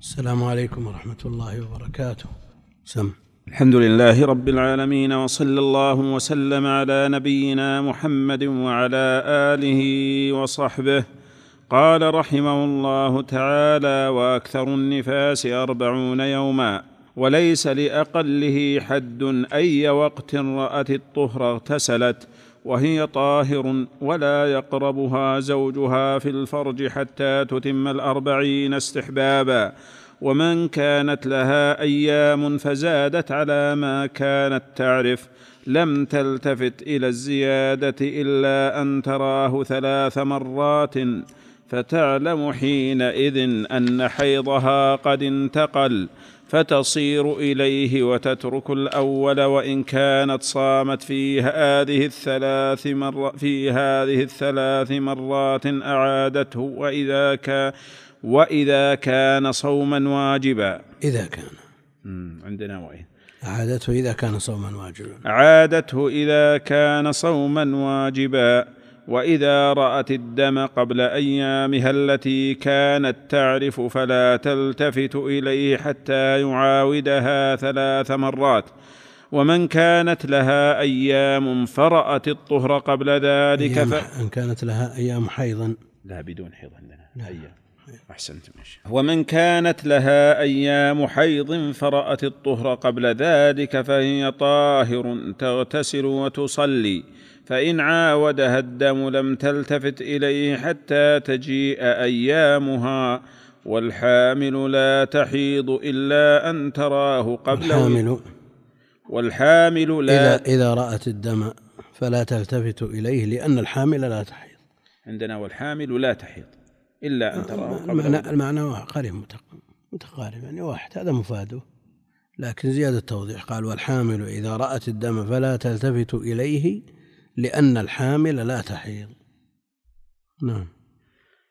السلام عليكم ورحمة الله وبركاته. سم. الحمد لله رب العالمين وصلى الله وسلم على نبينا محمد وعلى آله وصحبه. قال رحمه الله تعالى وأكثر النفاس أربعون يوما وليس لأقله حد أي وقت رأت الطهر اغتسلت. وهي طاهر ولا يقربها زوجها في الفرج حتى تتم الأربعين استحبابا. ومن كانت لها أيام فزادت على ما كانت تعرف. لم تلتفت إلى الزيادة إلا أن تراه ثلاث مرات. فتعلم حينئذ أن حيضها قد انتقل. فتصير إليه وتترك الأول وإن كانت صامت في هذه الثلاث مر في هذه الثلاث مرات أعادته وإذا كان وإذا كان صوما واجبا. إذا كان. عندنا وين أعادته إذا كان صوما واجبا. عادته إذا كان صوما واجبا. وإذا رأت الدم قبل أيامها التي كانت تعرف فلا تلتفت إليه حتى يعاودها ثلاث مرات. ومن كانت لها أيام فرأت الطهر قبل ذلك ف... إن كانت لها أيام حيضا. لا بدون حيض عندنا. نعم. أيام. أحسنت ماشي ومن كانت لها أيام حيض فرأت الطهر قبل ذلك فهي طاهر تغتسل وتصلي. فإن عاودها الدم لم تلتفت إليه حتى تجيء أيامها والحامل لا تحيض إلا أن تراه قبل الحامل والحامل لا إذا إذا رأت الدم فلا تلتفت إليه لأن الحامل لا تحيض. عندنا والحامل لا تحيض إلا أن تراه قبل المعنى المعنى قريب متق- متقارب يعني واحد هذا مفاده. لكن زيادة توضيح قال والحامل إذا رأت الدم فلا تلتفت إليه لأن الحامل لا تحيض. نعم.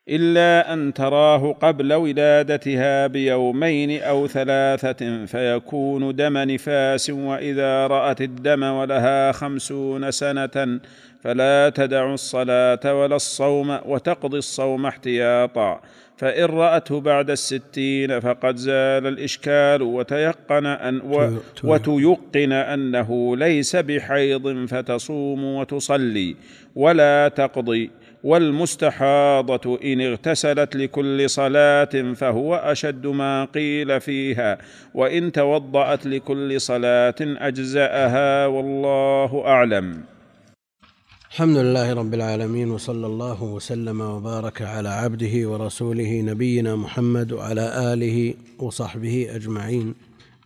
إلا أن تراه قبل ولادتها بيومين أو ثلاثة فيكون دم نفاس وإذا رأت الدم ولها خمسون سنة فلا تدع الصلاة ولا الصوم وتقضي الصوم احتياطا. فإن رأته بعد الستين فقد زال الإشكال وتيقن أن و تيق- وتيقن أنه ليس بحيض فتصوم وتصلي ولا تقضي والمستحاضة إن اغتسلت لكل صلاة فهو أشد ما قيل فيها وإن توضأت لكل صلاة أجزأها والله أعلم. الحمد لله رب العالمين وصلى الله وسلم وبارك على عبده ورسوله نبينا محمد وعلى آله وصحبه أجمعين.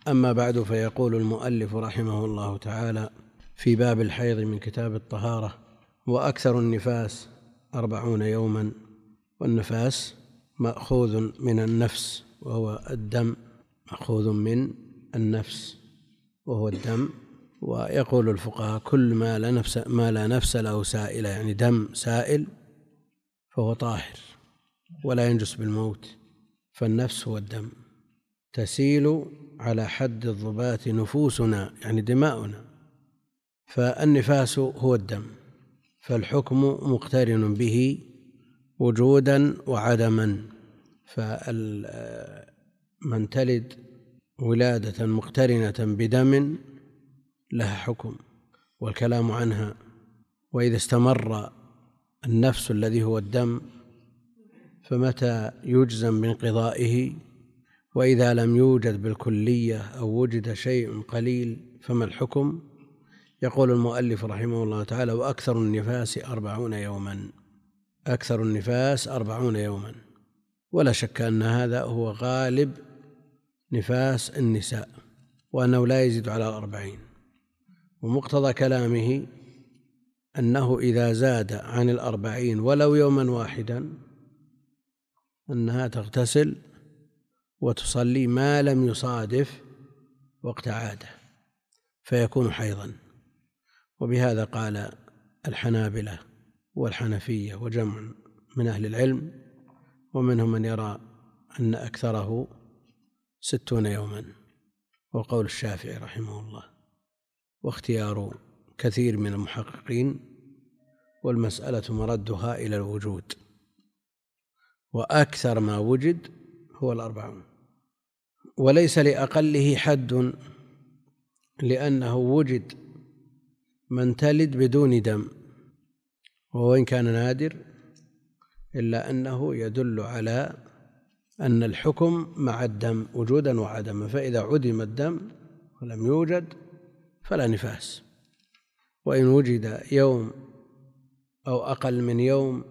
أما بعد فيقول المؤلف رحمه الله تعالى في باب الحيض من كتاب الطهارة وأكثر النفاس أربعون يوما والنفاس مأخوذ من النفس وهو الدم مأخوذ من النفس وهو الدم ويقول الفقهاء كل ما لا نفس ما لا نفس له سائلة يعني دم سائل فهو طاهر ولا ينجس بالموت فالنفس هو الدم تسيل على حد الضبات نفوسنا يعني دماؤنا فالنفاس هو الدم فالحكم مقترن به وجودا وعدما فمن تلد ولادة مقترنة بدم لها حكم والكلام عنها وإذا استمر النفس الذي هو الدم فمتى يجزم بانقضائه وإذا لم يوجد بالكلية أو وجد شيء قليل فما الحكم؟ يقول المؤلف رحمه الله تعالى وأكثر النفاس أربعون يوما أكثر النفاس أربعون يوما. ولا شك أن هذا هو غالب نفاس النساء وأنه لا يزيد على الأربعين. ومقتضى كلامه أنه إذا زاد عن الأربعين ولو يوما واحدا أنها تغتسل وتصلي ما لم يصادف وقت عادة فيكون حيضا. وبهذا قال الحنابلة والحنفية وجمع من أهل العلم ومنهم من يرى أن أكثره ستون يوما. وقول الشافعي رحمه الله. واختيار كثير من المحققين والمسألة مردها إلى الوجود. وأكثر ما وجد هو الأربعون وليس لأقله حد لأنه وجد من تلد بدون دم وإن كان نادر إلا أنه يدل على أن الحكم مع الدم وجودا وعدما. فإذا عدم الدم ولم يوجد فلا نفاس. وإن وجد يوم أو أقل من يوم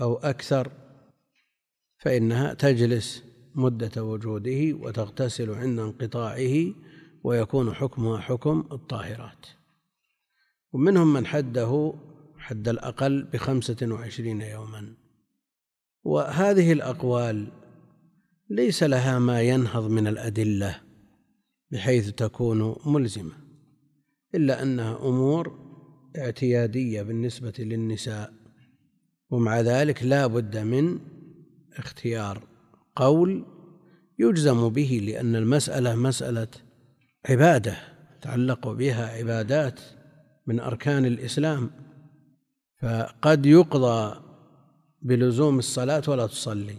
أو أكثر فإنها تجلس مدة وجوده وتغتسل عند انقطاعه ويكون حكمها حكم الطاهرات. ومنهم من حده حد الأقل بخمسة وعشرين يوما. وهذه الأقوال ليس لها ما ينهض من الأدلة بحيث تكون ملزمة. إلا أنها أمور اعتيادية بالنسبة للنساء ومع ذلك لا بد من اختيار قول يجزم به لأن المسألة مسألة عبادة تعلق بها عبادات من أركان الإسلام. فقد يقضى بلزوم الصلاة ولا تصلي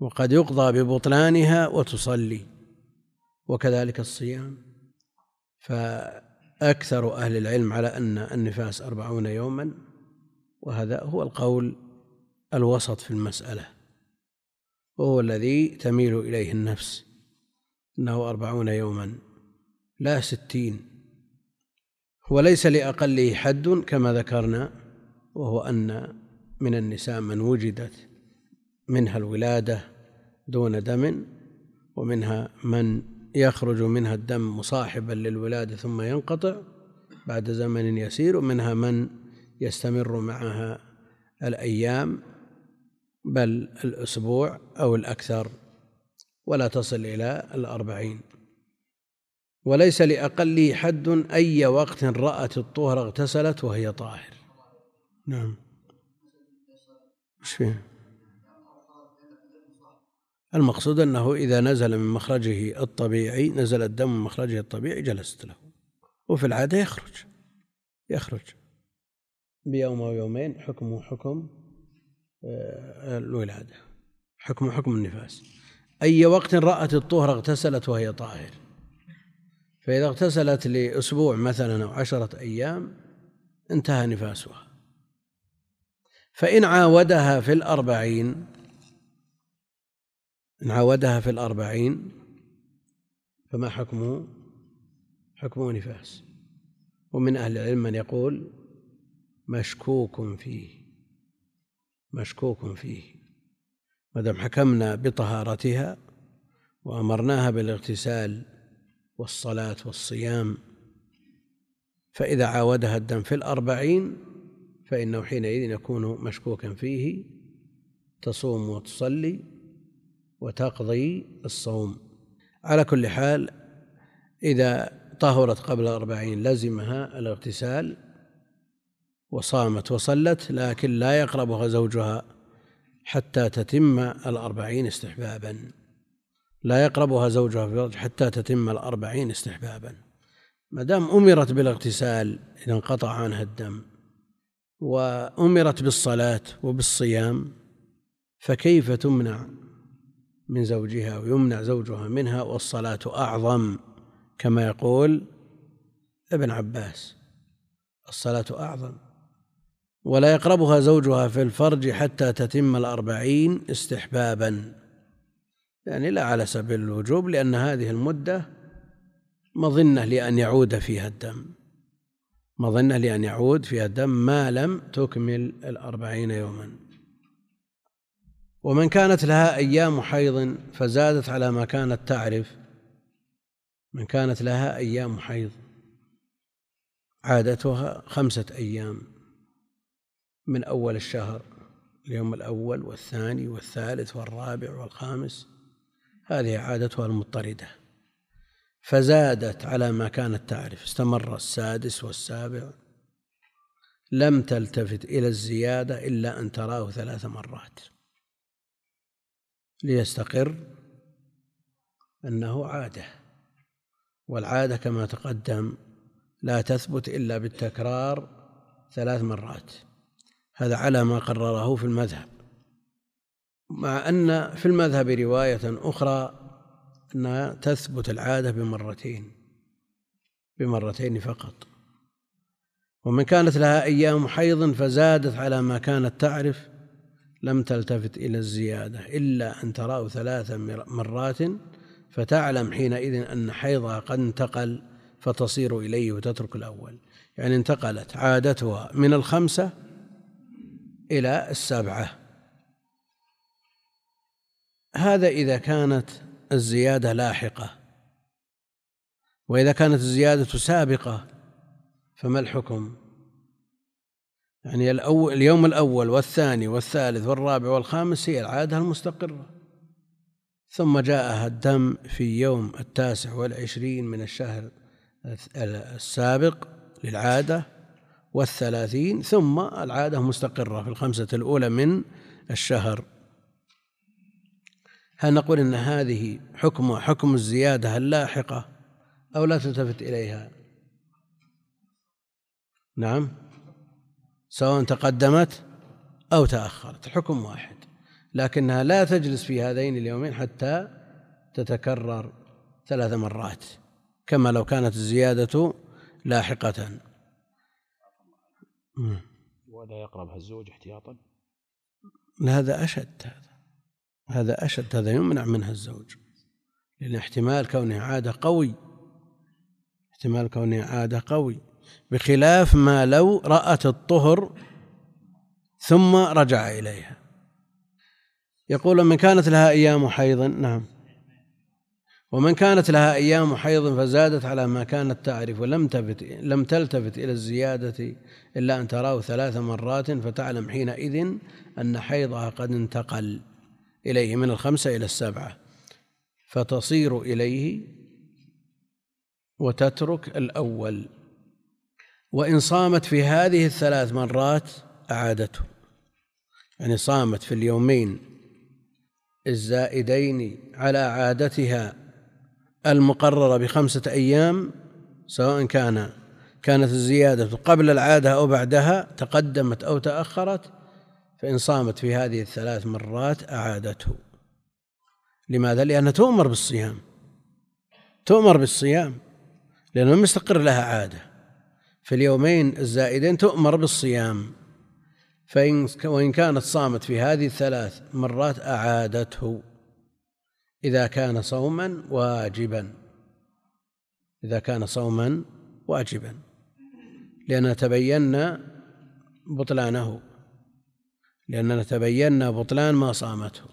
وقد يقضى ببطلانها وتصلي وكذلك الصيام. فأكثر أهل العلم على أن النفاس أربعون يوما وهذا هو القول الوسط في المسألة. وهو الذي تميل إليه النفس أنه أربعون يوما لا ستين. وليس لأقله حد كما ذكرنا وهو أن من النساء من وجدت منها الولادة دون دم ومنها من يخرج منها الدم مصاحبا للولادة ثم ينقطع بعد زمن يسير ومنها من يستمر معها الأيام بل الأسبوع أو الأكثر ولا تصل إلى الأربعين. وليس لأقله حد أي وقت رأت الطهر اغتسلت وهي طاهر. نعم. إيش فيه المقصود أنه إذا نزل من مخرجه الطبيعي نزل الدم من مخرجه الطبيعي جلست له. وفي العادة يخرج. يخرج. بيوم أو يومين حكمه حكم آه، الولادة. حكم حكم النفاس. أي وقت رأت الطهر اغتسلت وهي طاهر. فإذا اغتسلت لأسبوع مثلا أو عشرة أيام انتهى نفاسها. فإن عاودها في الأربعين إن عاودها في الأربعين فما حكمه حكمه نفاس؟ ومن أهل العلم من يقول مشكوك فيه مشكوك فيه. ما دام حكمنا بطهارتها وأمرناها بالاغتسال والصلاة والصيام فإذا عاودها الدم في الأربعين فإنه حينئذ يكون مشكوكا فيه تصوم وتصلي وتقضي الصوم. على كل حال إذا طهرت قبل الأربعين لزمها الاغتسال وصامت وصلت لكن لا يقربها زوجها حتى تتم الأربعين استحبابا. لا يقربها زوجها حتى تتم الأربعين استحبابا. ما دام أمرت بالاغتسال إذا انقطع عنها الدم وأمرت بالصلاة وبالصيام فكيف تمنع من زوجها ويمنع زوجها منها والصلاة أعظم. كما يقول ابن عباس الصلاة أعظم. ولا يقربها زوجها في الفرج حتى تتم الأربعين استحبابا. يعني لا على سبيل الوجوب لأن هذه المدة مظنة لأن يعود فيها الدم. مظنة لأن يعود فيها الدم ما لم تكمل الأربعين يوما. ومن كانت لها أيام حيض فزادت على ما كانت تعرف من كانت لها أيام حيض عادتها خمسة أيام من أول الشهر اليوم الأول والثاني والثالث والرابع والخامس هذه عادتها المضطردة. فزادت على ما كانت تعرف استمر السادس والسابع لم تلتفت إلى الزيادة إلا أن تراه ثلاث مرات. ليستقر أنه عادة والعادة كما تقدم لا تثبت إلا بالتكرار ثلاث مرات. هذا على ما قرره في المذهب. مع أن في المذهب رواية أخرى أنها تثبت العادة بمرتين بمرتين فقط. ومن كانت لها أيام حيض فزادت على ما كانت تعرف لم تلتفت إلى الزيادة إلا أن تراه ثلاث مرات فتعلم حينئذ أن حيضها قد انتقل فتصير إليه وتترك الأول يعني انتقلت عادتها من الخمسة إلى السبعة هذا إذا كانت الزيادة لاحقة وإذا كانت الزيادة سابقة فما الحكم؟ يعني الأول اليوم الأول والثاني والثالث والرابع والخامس هي العادة المستقرة. ثم جاءها الدم في يوم التاسع والعشرين من الشهر السابق للعادة والثلاثين ثم العادة مستقرة في الخمسة الأولى من الشهر. هل نقول إن هذه حكم حكم الزيادة اللاحقة أو لا تلتفت إليها؟ نعم. سواء تقدمت أو تأخرت الحكم واحد. لكنها لا تجلس في هذين اليومين حتى تتكرر ثلاث مرات كما لو كانت الزيادة لاحقة. ولا يقربها الزوج احتياطا؟ هذا أشد هذا. هذا أشد هذا يمنع منها الزوج. لأن احتمال كونه عادة قوي احتمال كونه عادة قوي. بخلاف ما لو رأت الطهر ثم رجع إليها. يقول من كانت لها أيام حيض نعم. ومن كانت لها أيام حيض فزادت على ما كانت تعرف ولم تلتفت لم تلتفت إلى الزيادة إلا أن تراه ثلاث مرات فتعلم حينئذ أن حيضها قد انتقل إليه من الخمسة إلى السبعة. فتصير إليه وتترك الأول. وإن صامت في هذه الثلاث مرات أعادته. يعني صامت في اليومين الزائدين على عادتها المقررة بخمسة أيام سواء كان كانت الزيادة قبل العادة أو بعدها تقدمت أو تأخرت فإن صامت في هذه الثلاث مرات أعادته. لماذا؟ لأنها تؤمر بالصيام. تؤمر بالصيام لأنه مستقر لها عادة. في اليومين الزائدين تؤمر بالصيام. فإن وإن كانت صامت في هذه الثلاث مرات أعادته إذا كان صوما واجبا. إذا كان صوما واجبا. لأننا تبينا بطلانه. لأننا تبينا بطلان ما صامته.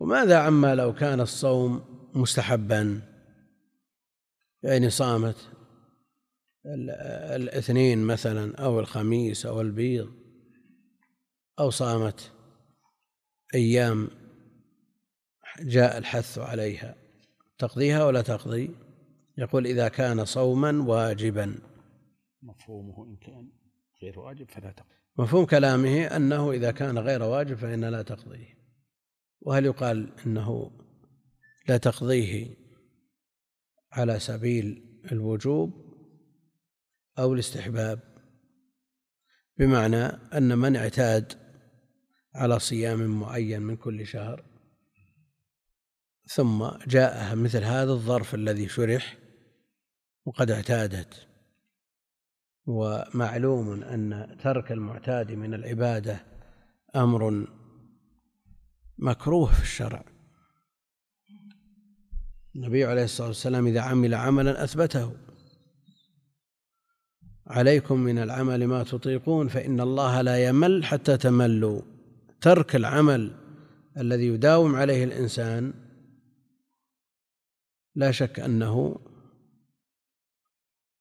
وماذا عما لو كان الصوم مستحبا؟ يعني صامت الاثنين مثلا أو الخميس أو البيض أو صامت أيام جاء الحث عليها. تقضيها ولا تقضي؟ يقول إذا كان صوما واجبا. مفهومه إن كان غير واجب فلا تقضي. مفهوم كلامه أنه إذا كان غير واجب فإن لا تقضيه. وهل يقال إنه لا تقضيه على سبيل الوجوب؟ أو الاستحباب بمعنى أن من اعتاد على صيام معين من كل شهر ثم جاءها مثل هذا الظرف الذي شرح وقد اعتادت. ومعلوم أن ترك المعتاد من العبادة أمر مكروه في الشرع. النبي عليه الصلاة والسلام إذا عمل عملا أثبته. عليكم من العمل ما تطيقون فإن الله لا يمل حتى تملوا. ترك العمل الذي يداوم عليه الإنسان لا شك أنه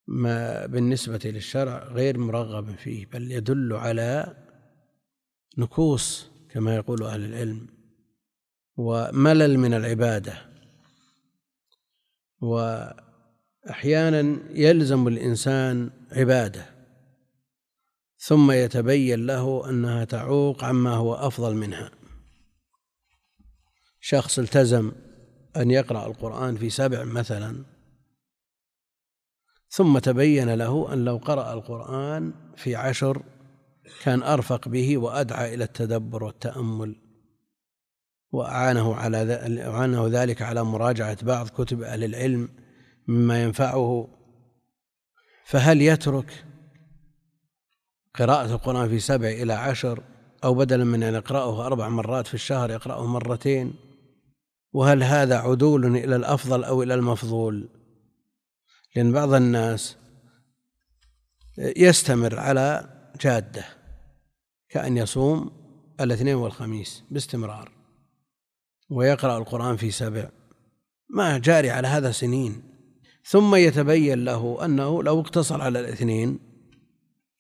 ما بالنسبة للشرع غير مرغب فيه بل يدل على نكوص كما يقول أهل العلم وملل من العبادة وأحيانا يلزم الإنسان عبادة ثم يتبين له أنها تعوق عما هو أفضل منها. شخص التزم أن يقرأ القرآن في سبع مثلا ثم تبين له أن لو قرأ القرآن في عشر كان أرفق به وأدعى إلى التدبر والتأمل وأعانه على أعانه ذلك على مراجعة بعض كتب أهل العلم مما ينفعه. فهل يترك قراءة القرآن في سبع إلى عشر أو بدلا من أن يقرأه أربع مرات في الشهر يقرأه مرتين؟ وهل هذا عدول إلى الأفضل أو إلى المفضول؟ لأن بعض الناس يستمر على جادة كأن يصوم الاثنين والخميس باستمرار ويقرأ القرآن في سبع. ما جاري على هذا سنين. ثم يتبين له أنه لو اقتصر على الاثنين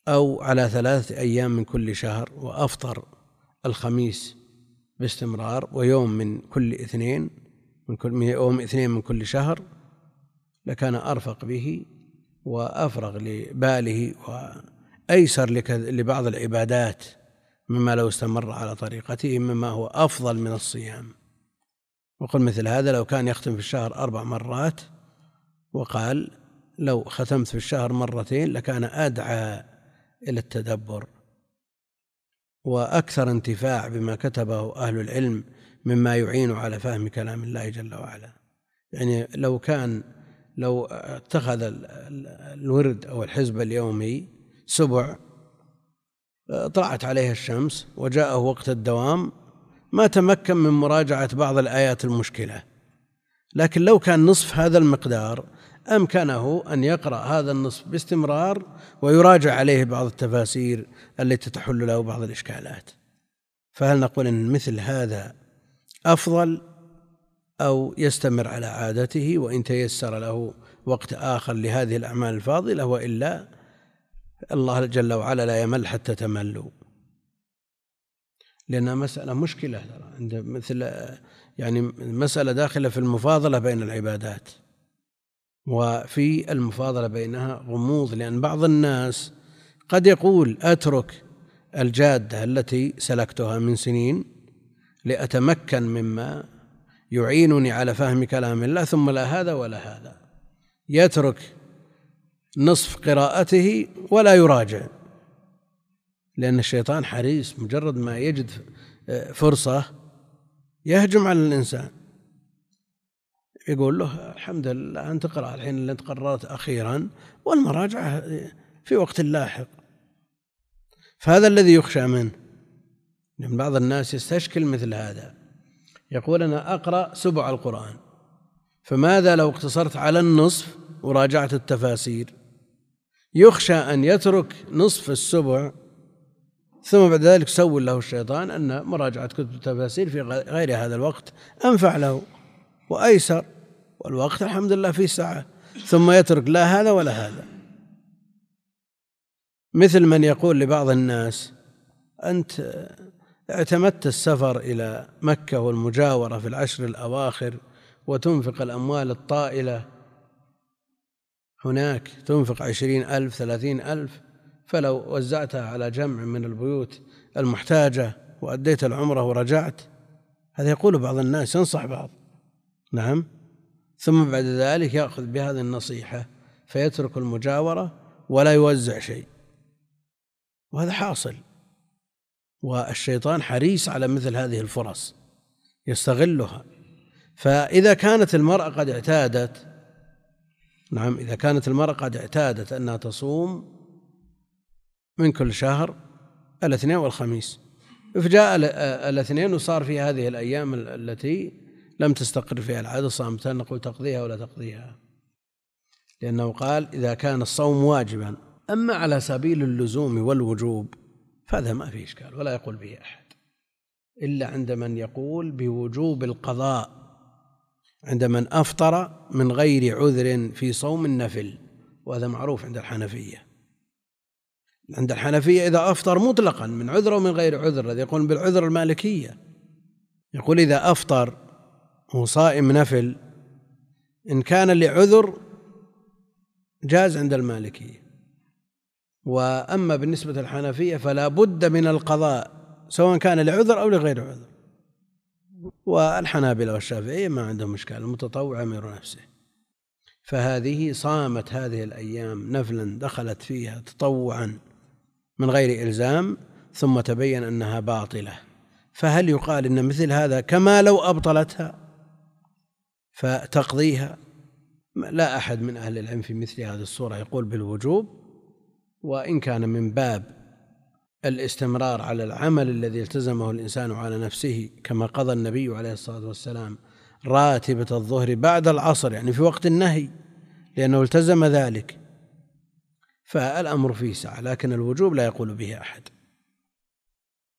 أو على ثلاثة أيام من كل شهر وأفطر الخميس باستمرار ويوم من كل اثنين من كل يوم اثنين من كل شهر لكان أرفق به وأفرغ لباله وأيسر لبعض العبادات مما لو استمر على طريقته مما هو أفضل من الصيام. وقل مثل هذا لو كان يختم في الشهر أربع مرات وقال لو ختمت في الشهر مرتين لكان أدعى إلى التدبر. وأكثر انتفاع بما كتبه أهل العلم مما يعين على فهم كلام الله جل وعلا. يعني لو كان لو اتخذ الورد أو الحزب اليومي سبع طلعت عليه الشمس وجاءه وقت الدوام ما تمكن من مراجعة بعض الآيات المشكلة. لكن لو كان نصف هذا المقدار أمكنه أن يقرأ هذا النصف باستمرار ويراجع عليه بعض التفاسير التي تحل له بعض الإشكالات. فهل نقول أن مثل هذا أفضل أو يستمر على عادته وإن تيسر له وقت آخر لهذه الأعمال الفاضلة وإلا الله جل وعلا لا يمل حتى تملوا؟ لأنها مسألة مشكلة عند مثل يعني مسألة داخلة في المفاضلة بين العبادات. وفي المفاضلة بينها غموض لأن بعض الناس قد يقول أترك الجادة التي سلكتها من سنين لأتمكن مما يعينني على فهم كلام الله ثم لا هذا ولا هذا. يترك نصف قراءته ولا يراجع لأن الشيطان حريص مجرد ما يجد فرصة يهجم على الإنسان. يقول له الحمد لله أنت تقرأ الحين اللي أنت قررت أخيرا والمراجعة في وقت لاحق. فهذا الذي يخشى منه. لأن بعض الناس يستشكل مثل هذا. يقول أنا أقرأ سبع القرآن. فماذا لو اقتصرت على النصف وراجعت التفاسير؟ يخشى أن يترك نصف السبع ثم بعد ذلك سول له الشيطان أن مراجعة كتب التفاسير في غير هذا الوقت أنفع له. وأيسر. والوقت الحمد لله في سعة ثم يترك لا هذا ولا هذا. مثل من يقول لبعض الناس أنت اعتمدت السفر إلى مكة والمجاورة في العشر الأواخر وتنفق الأموال الطائلة. هناك تنفق عشرين ألف ثلاثين ألف. فلو وزعتها على جمع من البيوت المحتاجة وأديت العمرة ورجعت هذا يقول بعض الناس ينصح بعض. نعم؟ ثم بعد ذلك يأخذ بهذه النصيحة فيترك المجاورة ولا يوزع شيء. وهذا حاصل. والشيطان حريص على مثل هذه الفرص يستغلها. فإذا كانت المرأة قد اعتادت نعم إذا كانت المرأة قد اعتادت أنها تصوم من كل شهر الاثنين والخميس فجاء الاثنين وصار في هذه الأيام التي لم تستقر فيها العادة صامتا نقول تقضيها ولا تقضيها. لأنه قال إذا كان الصوم واجبا أما على سبيل اللزوم والوجوب فهذا ما فيه إشكال ولا يقول به أحد. إلا عند من يقول بوجوب القضاء عند من أفطر من غير عذر في صوم النفل وهذا معروف عند الحنفية. عند الحنفية إذا أفطر مطلقا من عذر ومن غير عذر الذي يقول بالعذر المالكية. يقول إذا أفطر هو صائم نفل إن كان لعذر جاز عند المالكية. وأما بالنسبة للحنفية فلا بد من القضاء سواء كان لعذر أو لغير عذر. والحنابلة والشافعية ما عندهم إشكال المتطوع أمير نفسه. فهذه صامت هذه الأيام نفلا دخلت فيها تطوعا من غير إلزام ثم تبين أنها باطلة. فهل يقال إن مثل هذا كما لو أبطلتها؟ فتقضيها. لا أحد من أهل العلم في مثل هذه الصورة يقول بالوجوب وإن كان من باب الاستمرار على العمل الذي التزمه الإنسان على نفسه كما قضى النبي عليه الصلاة والسلام راتبة الظهر بعد العصر يعني في وقت النهي لأنه التزم ذلك. فالأمر فيه سعة لكن الوجوب لا يقول به أحد.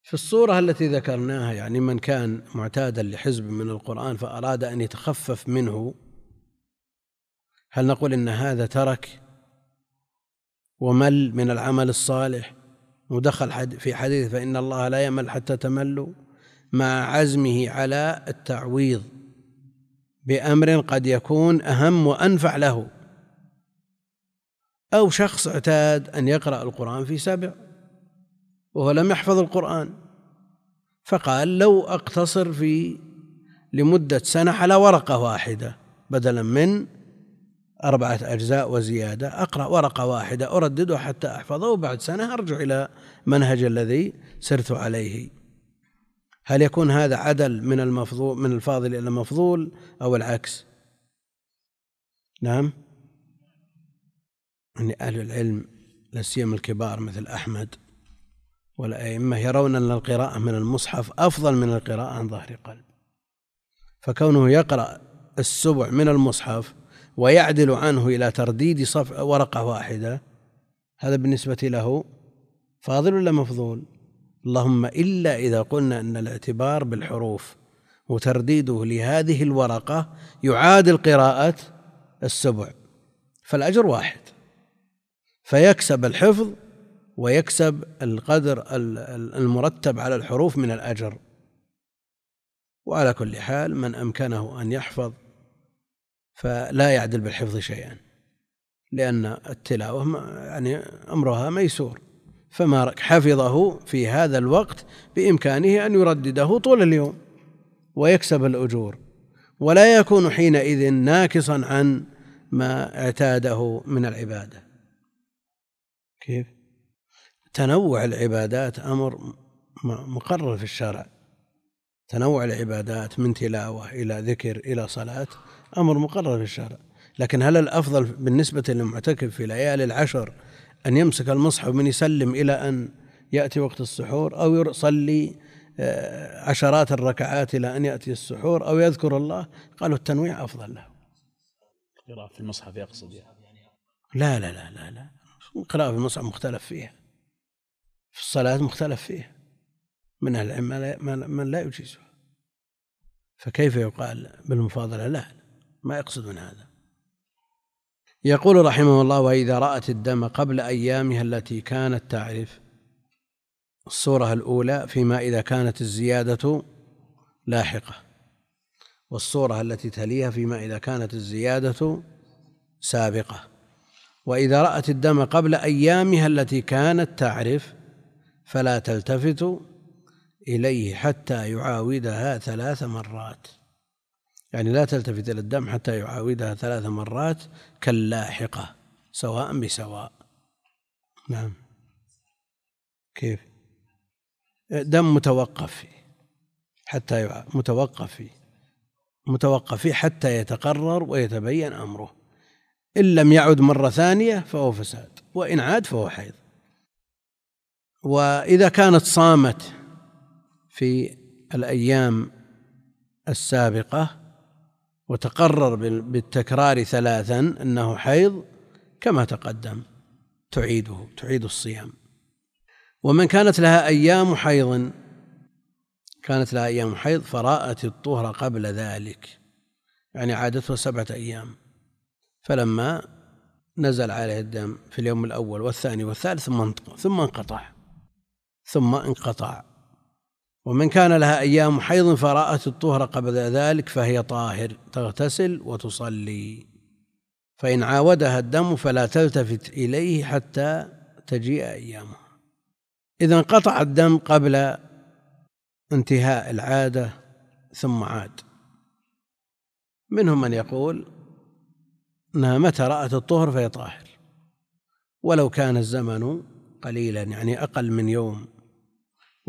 في الصورة التي ذكرناها يعني من كان معتادا لحزب من القرآن فأراد أن يتخفف منه هل نقول إن هذا ترك ومل من العمل الصالح؟ ودخل في حديث فإن الله لا يمل حتى تملوا مع عزمه على التعويض بأمر قد يكون أهم وأنفع له. أو شخص اعتاد أن يقرأ القرآن في سبع وهو لم يحفظ القرآن. فقال لو أقتصر في لمدة سنة على ورقة واحدة بدلا من أربعة أجزاء وزيادة أقرأ ورقة واحدة أردده حتى أحفظه وبعد سنة أرجع إلى منهج الذي سرت عليه. هل يكون هذا عدل من المفضول من الفاضل إلى المفضول أو العكس؟ نعم. يعني أهل العلم لا سيما الكبار مثل أحمد والأئمة يرون أن القراءة من المصحف أفضل من القراءة عن ظهر قلب. فكونه يقرأ السبع من المصحف ويعدل عنه إلى ترديد صف ورقة واحدة هذا بالنسبة له فاضل ولا مفضول؟ اللهم إلا إذا قلنا أن الاعتبار بالحروف وترديده لهذه الورقة يعادل قراءة السبع فالأجر واحد. فيكسب الحفظ ويكسب القدر المرتب على الحروف من الأجر. وعلى كل حال من أمكنه أن يحفظ فلا يعدل بالحفظ شيئا لأن التلاوة يعني أمرها ميسور. فما حفظه في هذا الوقت بإمكانه أن يردده طول اليوم ويكسب الأجور ولا يكون حينئذ ناكصا عن ما اعتاده من العبادة. كيف؟ تنوع العبادات أمر مقرر في الشرع. تنوع العبادات من تلاوة إلى ذكر إلى صلاة أمر مقرر في الشرع. لكن هل الأفضل بالنسبة للمعتكف في ليالي العشر أن يمسك المصحف من يسلم إلى أن يأتي وقت السحور أو يصلي آه، عشرات الركعات إلى أن يأتي السحور أو يذكر الله؟ قالوا التنويع أفضل له. قراءة في المصحف يقصد يعني. لا لا لا لا لا. قراءة في المصحف مختلف فيها. في الصلاة مختلف فيها من أهل العلم من لا يجيزها فكيف يقال بالمفاضلة؟ لا ما يقصد من هذا. يقول رحمه الله وإذا رأت الدم قبل أيامها التي كانت تعرف الصورة الأولى فيما إذا كانت الزيادة لاحقة. والصورة التي تليها فيما إذا كانت الزيادة سابقة. وإذا رأت الدم قبل أيامها التي كانت تعرف فلا تلتفت إليه حتى يعاودها ثلاث مرات. يعني لا تلتفت إلى الدم حتى يعاودها ثلاث مرات كاللاحقة سواء بسواء. نعم. كيف؟ دم متوقف فيه حتى يعا... متوقف فيه متوقف فيه حتى يتقرر ويتبين أمره. إن لم يعد مرة ثانية فهو فساد وإن عاد فهو حيض. وإذا كانت صامت في الأيام السابقة وتقرر بالتكرار ثلاثا أنه حيض كما تقدم تعيده تعيد الصيام. ومن كانت لها أيام حيض كانت لها أيام حيض فرأت الطهر قبل ذلك. يعني عادته سبعة أيام. فلما نزل عليه الدم في اليوم الأول والثاني والثالث ثم انقطع. ثم انقطع. ومن كان لها أيام حيض فرأت الطهر قبل ذلك فهي طاهر تغتسل وتصلي. فإن عاودها الدم فلا تلتفت إليه حتى تجيء أيامها. إذا انقطع الدم قبل انتهاء العادة ثم عاد. منهم من يقول أنها متى رأت الطهر فهي طاهر. ولو كان الزمن قليلا يعني أقل من يوم.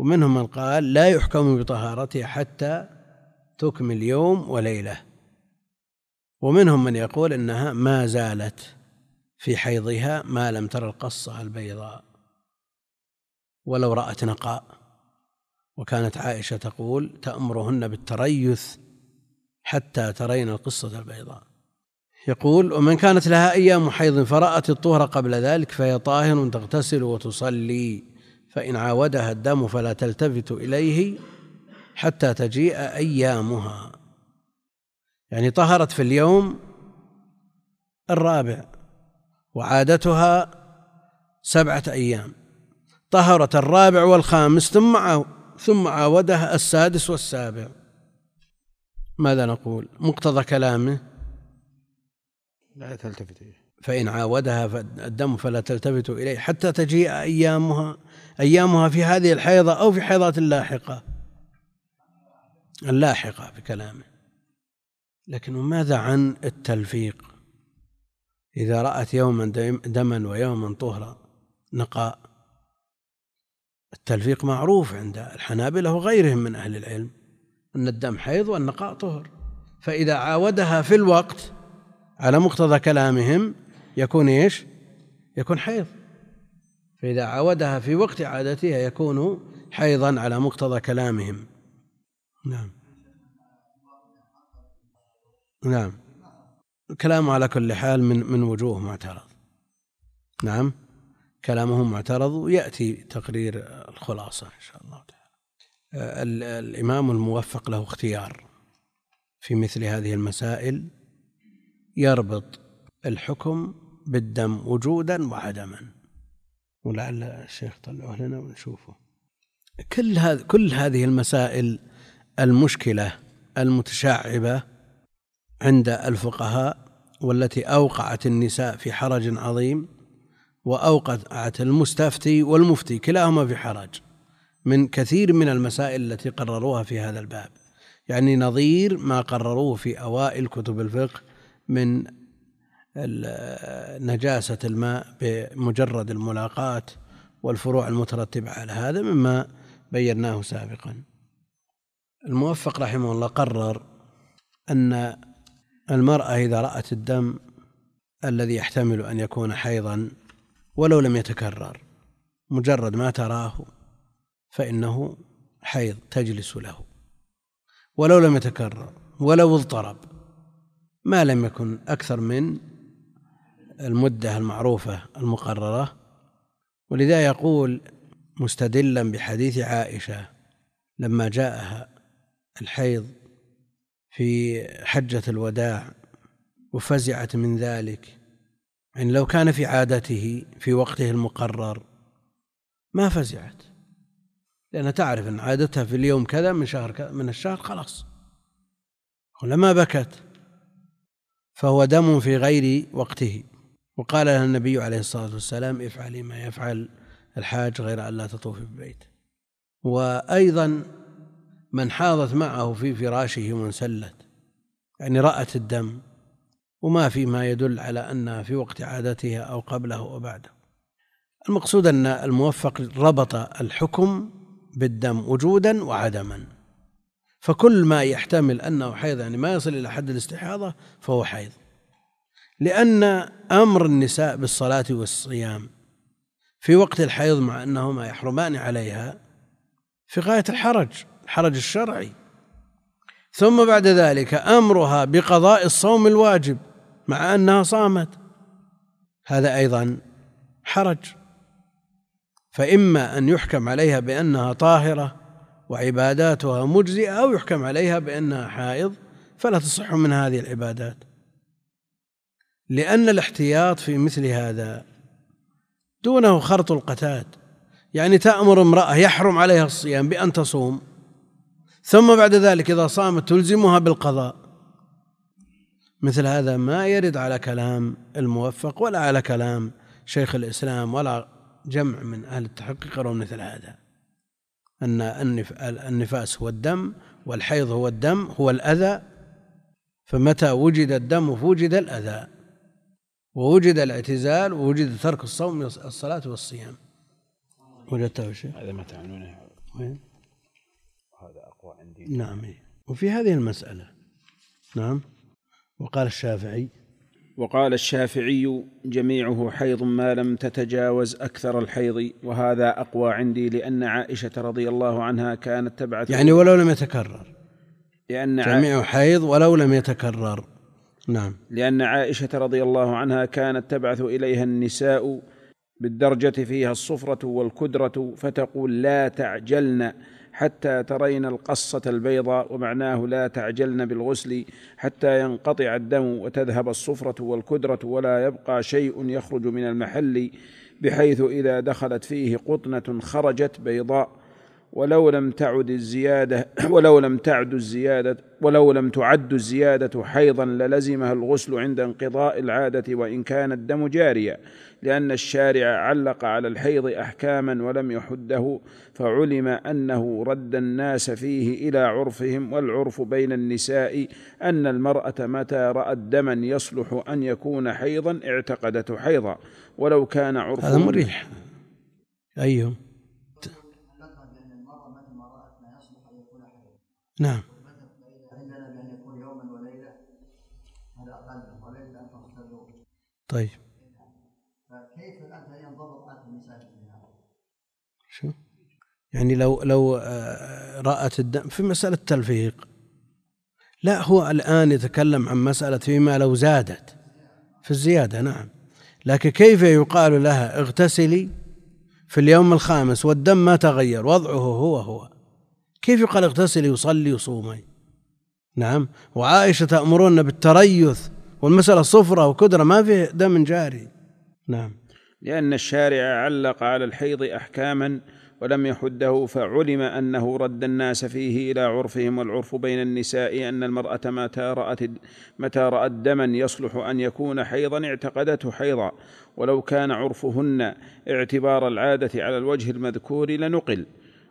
ومنهم من قال لا يحكم بطهارتها حتى تكمل يوم وليلة. ومنهم من يقول إنها ما زالت في حيضها ما لم تر القصة البيضاء. ولو رأت نقاء. وكانت عائشة تقول تأمرهن بالتريث حتى ترين القصة البيضاء. يقول ومن كانت لها أيام حيض فرأت الطهر قبل ذلك فهي طاهر تغتسل وتصلي. فإن عاودها الدم فلا تلتفت إليه حتى تجيء أيامها. يعني طهرت في اليوم الرابع وعادتها سبعة أيام. طهرت الرابع والخامس ثم ثم عاودها السادس والسابع. ماذا نقول؟ مقتضى كلامه؟ لا تلتفت إليه. فإن عاودها الدم فلا تلتفت إليه حتى تجيء أيامها أيامها في هذه الحيضة أو في حيضات اللاحقة. اللاحقة بكلامه لكن ماذا عن التلفيق؟ إذا رأت يوما دما ويوما طهرا نقاء. التلفيق معروف عند الحنابلة وغيرهم من أهل العلم أن الدم حيض والنقاء طهر. فإذا عاودها في الوقت على مقتضى كلامهم يكون إيش؟ يكون حيض. فإذا عاودها في وقت عادتها يكون حيضا على مقتضى كلامهم. نعم. نعم. كلامه على كل حال من من وجوه معترض. نعم. كلامه معترض ويأتي تقرير الخلاصة إن شاء الله تعالى. الإمام الموفق له اختيار. في مثل هذه المسائل يربط الحكم بالدم وجودا وعدما. ولعل الشيخ طلعوه لنا ونشوفه. كل هذه كل هذه المسائل المشكلة المتشعبة عند الفقهاء والتي أوقعت النساء في حرج عظيم وأوقعت المستفتي والمفتي كلاهما في حرج من كثير من المسائل التي قرروها في هذا الباب. يعني نظير ما قرروه في أوائل كتب الفقه من نجاسة الماء بمجرد الملاقاة والفروع المترتبة على هذا مما بيناه سابقا. الموفق رحمه الله قرر أن المرأة إذا رأت الدم الذي يحتمل أن يكون حيضا ولو لم يتكرر مجرد ما تراه فإنه حيض تجلس له. ولو لم يتكرر ولو اضطرب ما لم يكن أكثر من المدة المعروفة المقررة ولذا يقول مستدلا بحديث عائشة لما جاءها الحيض في حجة الوداع وفزعت من ذلك يعني لو كان في عادته في وقته المقرر ما فزعت لأنها تعرف أن عادتها في اليوم كذا من شهر كذا من الشهر خلاص ولما بكت فهو دم في غير وقته. وقال لها النبي عليه الصلاة والسلام افعلي ما يفعل الحاج غير أن لا تطوفي بالبيت. وأيضا من حاضت معه في فراشه وانسلت يعني رأت الدم وما في ما يدل على أنها في وقت عادتها أو قبله أو بعده. المقصود أن الموفق ربط الحكم بالدم وجودا وعدما. فكل ما يحتمل أنه حيض يعني ما يصل إلى حد الاستحاضة فهو حيض. لأن أمر النساء بالصلاة والصيام في وقت الحيض مع أنهما يحرمان عليها في غاية الحرج الحرج الشرعي. ثم بعد ذلك أمرها بقضاء الصوم الواجب مع أنها صامت. هذا أيضا حرج. فإما أن يحكم عليها بأنها طاهرة وعباداتها مجزئة أو يحكم عليها بأنها حائض فلا تصح من هذه العبادات. لأن الاحتياط في مثل هذا دونه خرط القتاد. يعني تأمر امرأة يحرم عليها الصيام بأن تصوم ثم بعد ذلك إذا صامت تلزمها بالقضاء. مثل هذا ما يرد على كلام الموفق ولا على كلام شيخ الإسلام ولا جمع من أهل التحقيق يرون مثل هذا. أن النفاس هو الدم والحيض هو الدم هو الأذى. فمتى وجد الدم فوجد الأذى. ووجد الاعتزال ووجد ترك الصوم الصلاة والصيام. وجدته شيء هذا ما تعنونه. وين؟ هذا أقوى عندي. نعم إيه. وفي هذه المسألة. نعم. وقال الشافعي. وقال الشافعي جميعه حيض ما لم تتجاوز أكثر الحيض وهذا أقوى عندي لأن عائشة رضي الله عنها كانت تبعث يعني ولو لم يتكرر. لأن جميع حيض ولو لم يتكرر. نعم. لأن عائشة رضي الله عنها كانت تبعث إليها النساء بالدرجة فيها الصفرة والكدرة فتقول لا تعجلن حتى ترين القصة البيضاء ومعناه لا تعجلن بالغسل حتى ينقطع الدم وتذهب الصفرة والكدرة ولا يبقى شيء يخرج من المحل بحيث إذا دخلت فيه قطنة خرجت بيضاء ولو لم تعد الزيادة ولو لم تعد الزيادة ولو لم تعد الزيادة حيضا للزمها الغسل عند انقضاء العادة وإن كان الدم جاريا لأن الشارع علق على الحيض أحكاما ولم يحده فعلم أنه رد الناس فيه إلى عرفهم والعرف بين النساء أن المرأة متى رأت دما يصلح أن يكون حيضا اعتقدته حيضا ولو كان عرف هذا مريح. أيوه نعم. طيب. فكيف شو؟ يعني لو لو آه، رأت الدم في مسألة تلفيق لا هو الآن يتكلم عن مسألة فيما لو زادت. في الزيادة نعم. لكن كيف يقال لها اغتسلي في اليوم الخامس والدم ما تغير؟ وضعه هو هو. كيف يقال اغتسلي وصلي وصومي؟ نعم وعائشة تأمرون بالتريث والمسألة صفرة وكدرة ما في دم جاري. نعم. لأن الشارع علق على الحيض أحكاما ولم يحده فعلم أنه رد الناس فيه إلى عرفهم والعرف بين النساء أن المرأة متى رأت متى رأت دما يصلح أن يكون حيضا اعتقدته حيضا. ولو كان عرفهن اعتبار العادة على الوجه المذكور لنقل.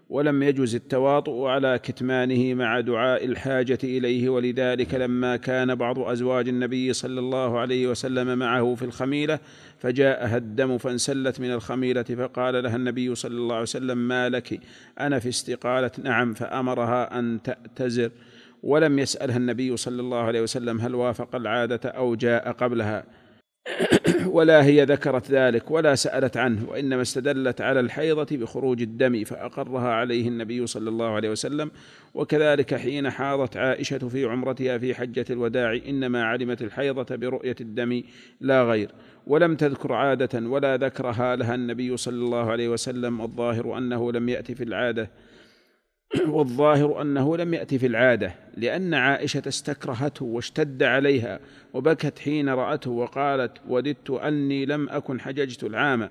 ولم يجز التواطؤ على كتمانه مع دعاء الحاجة إليه ولذلك لما كان بعض أزواج النبي صلى الله عليه وسلم معه في الخميلة فجاءها الدم فانسلت من الخميلة فقال لها النبي صلى الله عليه وسلم ما لك؟ أنا في استقالة. نعم فأمرها أن تأتزر. ولم يسألها النبي صلى الله عليه وسلم هل وافق العادة أو جاء قبلها. ولا هي ذكرت ذلك ولا سألت عنه وإنما استدلت على الحيضة بخروج الدم فأقرها عليه النبي صلى الله عليه وسلم. وكذلك حين حاضت عائشة في عمرتها في حجة الوداع إنما علمت الحيضة برؤية الدم لا غير. ولم تذكر عادة ولا ذكرها لها النبي صلى الله عليه وسلم والظاهر أنه لم يأتي في العادة. والظاهر أنه لم يأتي في العادة لأن عائشة استكرهته واشتد عليها وبكت حين رأته وقالت وددت أني لم أكن حججت العام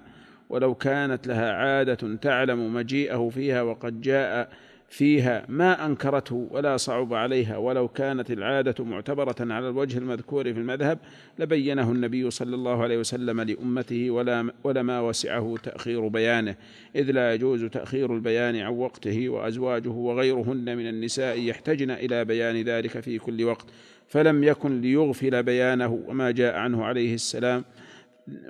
ولو كانت لها عادة تعلم مجيئه فيها وقد جاء فيها ما أنكرته ولا صعب عليها ولو كانت العادة معتبرة على الوجه المذكور في المذهب لبينه النبي صلى الله عليه وسلم لأمته ولا ولما وسعه تأخير بيانه إذ لا يجوز تأخير البيان عن وقته وأزواجه وغيرهن من النساء يحتجن إلى بيان ذلك في كل وقت فلم يكن ليغفل بيانه وما جاء عنه عليه السلام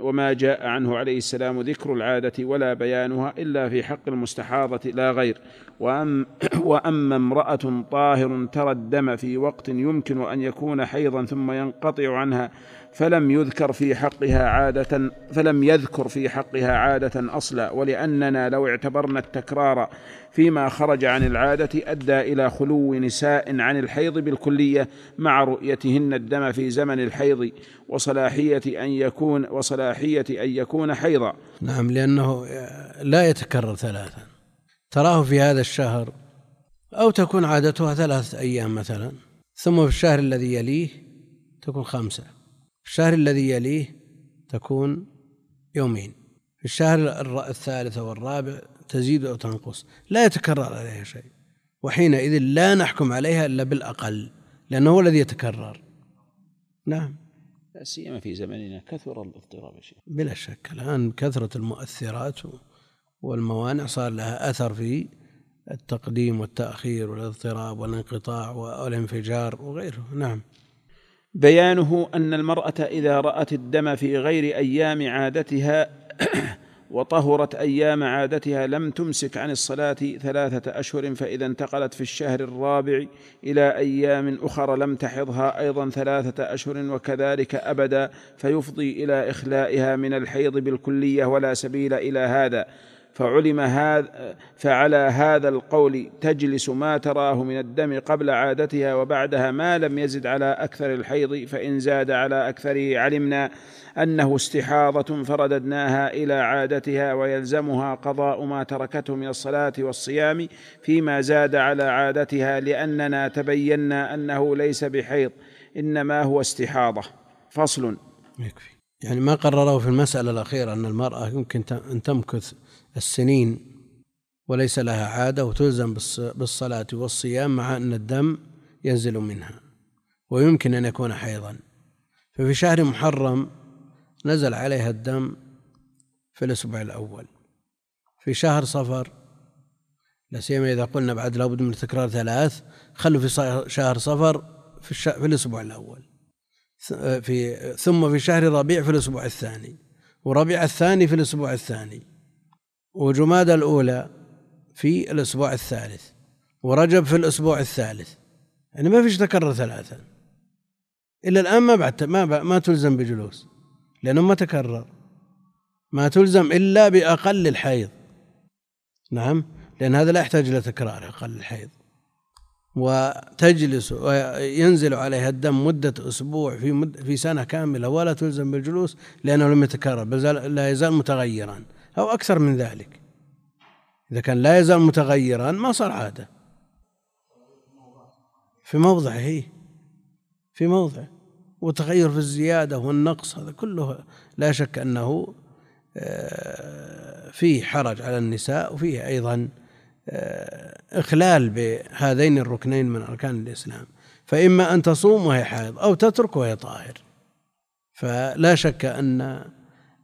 وما جاء عنه عليه السلام ذكر العادة ولا بيانها إلا في حق المستحاضة لا غير. وأم وأما امرأة طاهر ترى الدم في وقت يمكن أن يكون حيضا ثم ينقطع عنها فلم يذكر في حقها عادة فلم يذكر في حقها عادة أصلا. ولأننا لو اعتبرنا التكرار فيما خرج عن العادة أدى إلى خلو نساء عن الحيض بالكلية مع رؤيتهن الدم في زمن الحيض وصلاحية أن يكون وصلاحية أن يكون حيضا. نعم لأنه لا يتكرر ثلاثا. تراه في هذا الشهر أو تكون عادتها ثلاثة أيام مثلا. ثم في الشهر الذي يليه تكون خمسة. في الشهر الذي يليه تكون يومين. في الشهر الثالث والرابع تزيد أو تنقص. لا يتكرر عليها شيء. وحينئذ لا نحكم عليها إلا بالأقل لأنه هو الذي يتكرر. نعم. لا سيما في زمننا كثر الاضطراب يا شيخ. بلا شك. الآن كثرة المؤثرات والموانع صار لها أثر في التقديم والتأخير والاضطراب والانقطاع والانفجار وغيره. نعم. بيانه أن المرأة إذا رأت الدم في غير أيام عادتها وطهرت أيام عادتها لم تمسك عن الصلاة ثلاثة أشهر فإذا انتقلت في الشهر الرابع إلى أيام أخرى لم تحضها أيضا ثلاثة أشهر وكذلك ابدا فيفضي إلى إخلائها من الحيض بالكلية ولا سبيل إلى هذا. فعلم هذا فعلى هذا القول تجلس ما تراه من الدم قبل عادتها وبعدها ما لم يزد على أكثر الحيض فإن زاد على أكثره علمنا أنه استحاضة فرددناها إلى عادتها ويلزمها قضاء ما تركته من الصلاة والصيام فيما زاد على عادتها لأننا تبينا أنه ليس بحيض إنما هو استحاضة. فصل. يكفي. يعني ما قرروا في المسألة الأخيرة أن المرأة يمكن أن تمكث السنين وليس لها عادة وتلزم بالصلاة والصيام مع أن الدم ينزل منها ويمكن أن يكون حيضا. ففي شهر محرم نزل عليها الدم في الأسبوع الأول. في شهر صفر لا سيما إذا قلنا بعد لابد من تكرار ثلاث خلوا في شهر صفر في, في الأسبوع الأول. في ثم في شهر ربيع في الأسبوع الثاني. وربيع الثاني في الأسبوع الثاني. وجماد الأولى في الأسبوع الثالث. ورجب في الأسبوع الثالث. يعني ما فيش تكرر ثلاثة. إلا الآن ما بعد ما ما تلزم بجلوس. لأنه ما تكرر. ما تلزم إلا بأقل الحيض. نعم؟ لأن هذا لا يحتاج إلى تكرار أقل الحيض. وتجلس وينزل عليها الدم مدة أسبوع في مد في سنة كاملة ولا تلزم بالجلوس لأنه لم يتكرر بل لا يزال متغيرا أو أكثر من ذلك. إذا كان لا يزال متغيرا ما صار عادة. في موضعه هي في موضعه وتغير في الزيادة والنقص هذا كله لا شك أنه آه، فيه حرج على النساء وفيه أيضا آه، إخلال بهذين الركنين من أركان الإسلام. فإما أن تصوم وهي حائض أو تترك وهي طاهر. فلا شك أن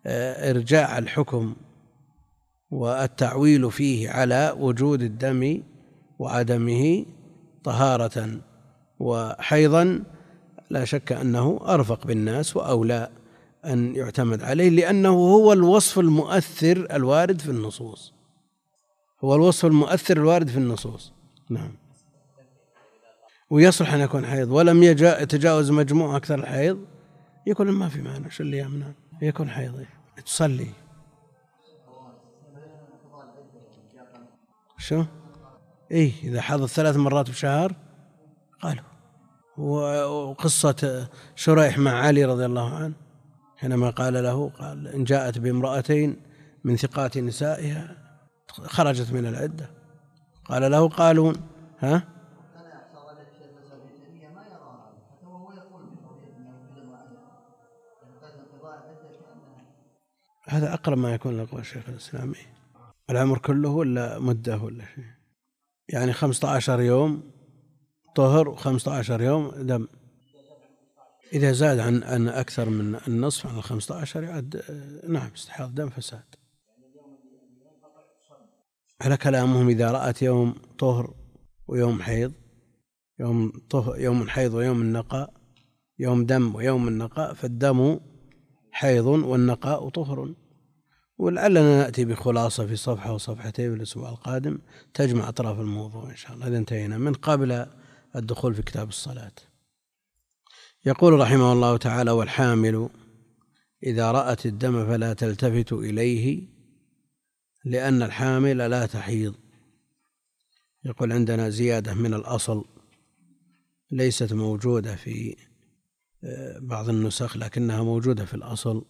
آه، إرجاع الحكم والتعويل فيه على وجود الدم وعدمه طهارة وحيضا لا شك أنه أرفق بالناس وأولى أن يعتمد عليه لأنه هو الوصف المؤثر الوارد في النصوص. هو الوصف المؤثر الوارد في النصوص. نعم. ويصلح أن يكون حيض. ولم يتجاوز مجموع أكثر الحيض يكون ما في معنى شو اللي يمنع؟ يكون حيض. تصلي. شو؟ إيه إذا حضت ثلاث مرات بشهر؟ قالوا. وقصة شريح مع علي رضي الله عنه حينما قال له قال إن جاءت بامرأتين من ثقات نسائها خرجت من العدة. قال له قالون ها؟ هذا أقرب ما يكون لقول شيخ الإسلام العمر كله ولا مدة ولا شيء؟ يعني خمسة عشر يوم طهر وخمسة عشر يوم دم إذا زاد عن عن أكثر من النصف عن الخمسة عشر يعد نعم استحاض دم فساد. على كلامهم إذا رأت يوم طهر ويوم حيض يوم طهر يوم حيض ويوم النقاء يوم دم ويوم النقاء فالدم حيض والنقاء طهر. ولعلنا نأتي بخلاصة في صفحة وصفحتين في الأسبوع القادم تجمع أطراف الموضوع إن شاء الله. إذا انتهينا. من قبل الدخول في كتاب الصلاة. يقول رحمه الله تعالى والحامل إذا رأت الدم فلا تلتفت إليه لأن الحامل لا تحيض. يقول عندنا زيادة من الأصل ليست موجودة في آه، بعض النسخ لكنها موجودة في الأصل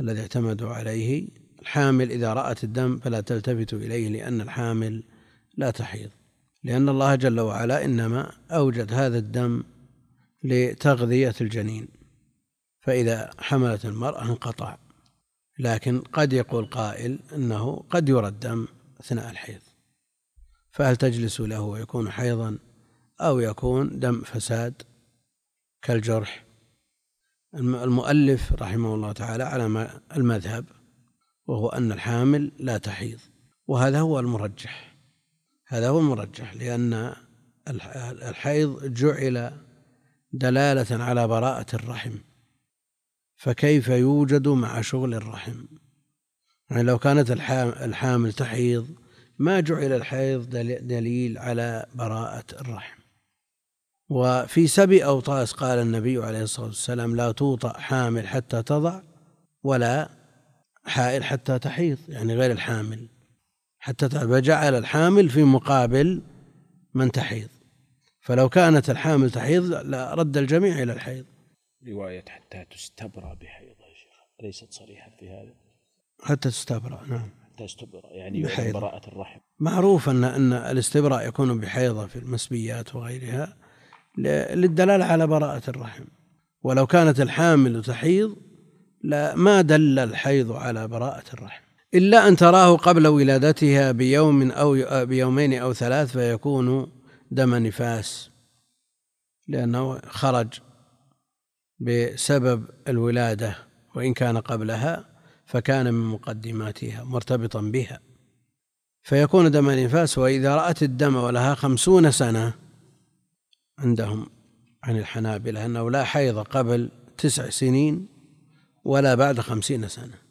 الذي اعتمدوا عليه. الحامل إذا رأت الدم فلا تلتفت إليه لأن الحامل لا تحيض. لأن الله جل وعلا إنما أوجد هذا الدم لتغذية الجنين فإذا حملت المرأة انقطع. لكن قد يقول قائل أنه قد يرى الدم أثناء الحيض. فهل تجلس له ويكون حيضا أو يكون دم فساد كالجرح؟ المؤلف رحمه الله تعالى على المذهب وهو أن الحامل لا تحيض وهذا هو المرجح. هذا هو المرجح لأن الحيض جعل دلالة على براءة الرحم. فكيف يوجد مع شغل الرحم؟ يعني لو كانت الحامل تحيض ما جعل الحيض دليل على براءة الرحم. وفي سبي أوطاس قال النبي عليه الصلاة والسلام لا توطأ حامل حتى تضع ولا حائل حتى تحيض. يعني غير الحامل. حتى فجعل الحامل في مقابل من تحيض. فلو كانت الحامل تحيض لرد الجميع إلى الحيض. رواية حتى تستبرأ بحيض يا شيخ. ليست صريحة في هذا. حتى تستبرأ نعم. حتى تستبرأ يعني بحيض. براءة الرحم. معروف أن أن الاستبراء يكون بحيضة في المسبيات وغيرها للدلالة على براءة الرحم. ولو كانت الحامل تحيض لا ما دل الحيض على براءة الرحم. إلا أن تراه قبل ولادتها بيوم أو بيومين أو ثلاث فيكون دم نفاس لأنه خرج بسبب الولادة وإن كان قبلها فكان من مقدماتها مرتبطا بها. فيكون دم نفاس وإذا رأت الدم ولها خمسون سنة عندهم عن الحنابلة أنه لا حيض قبل تسع سنين ولا بعد خمسين سنة.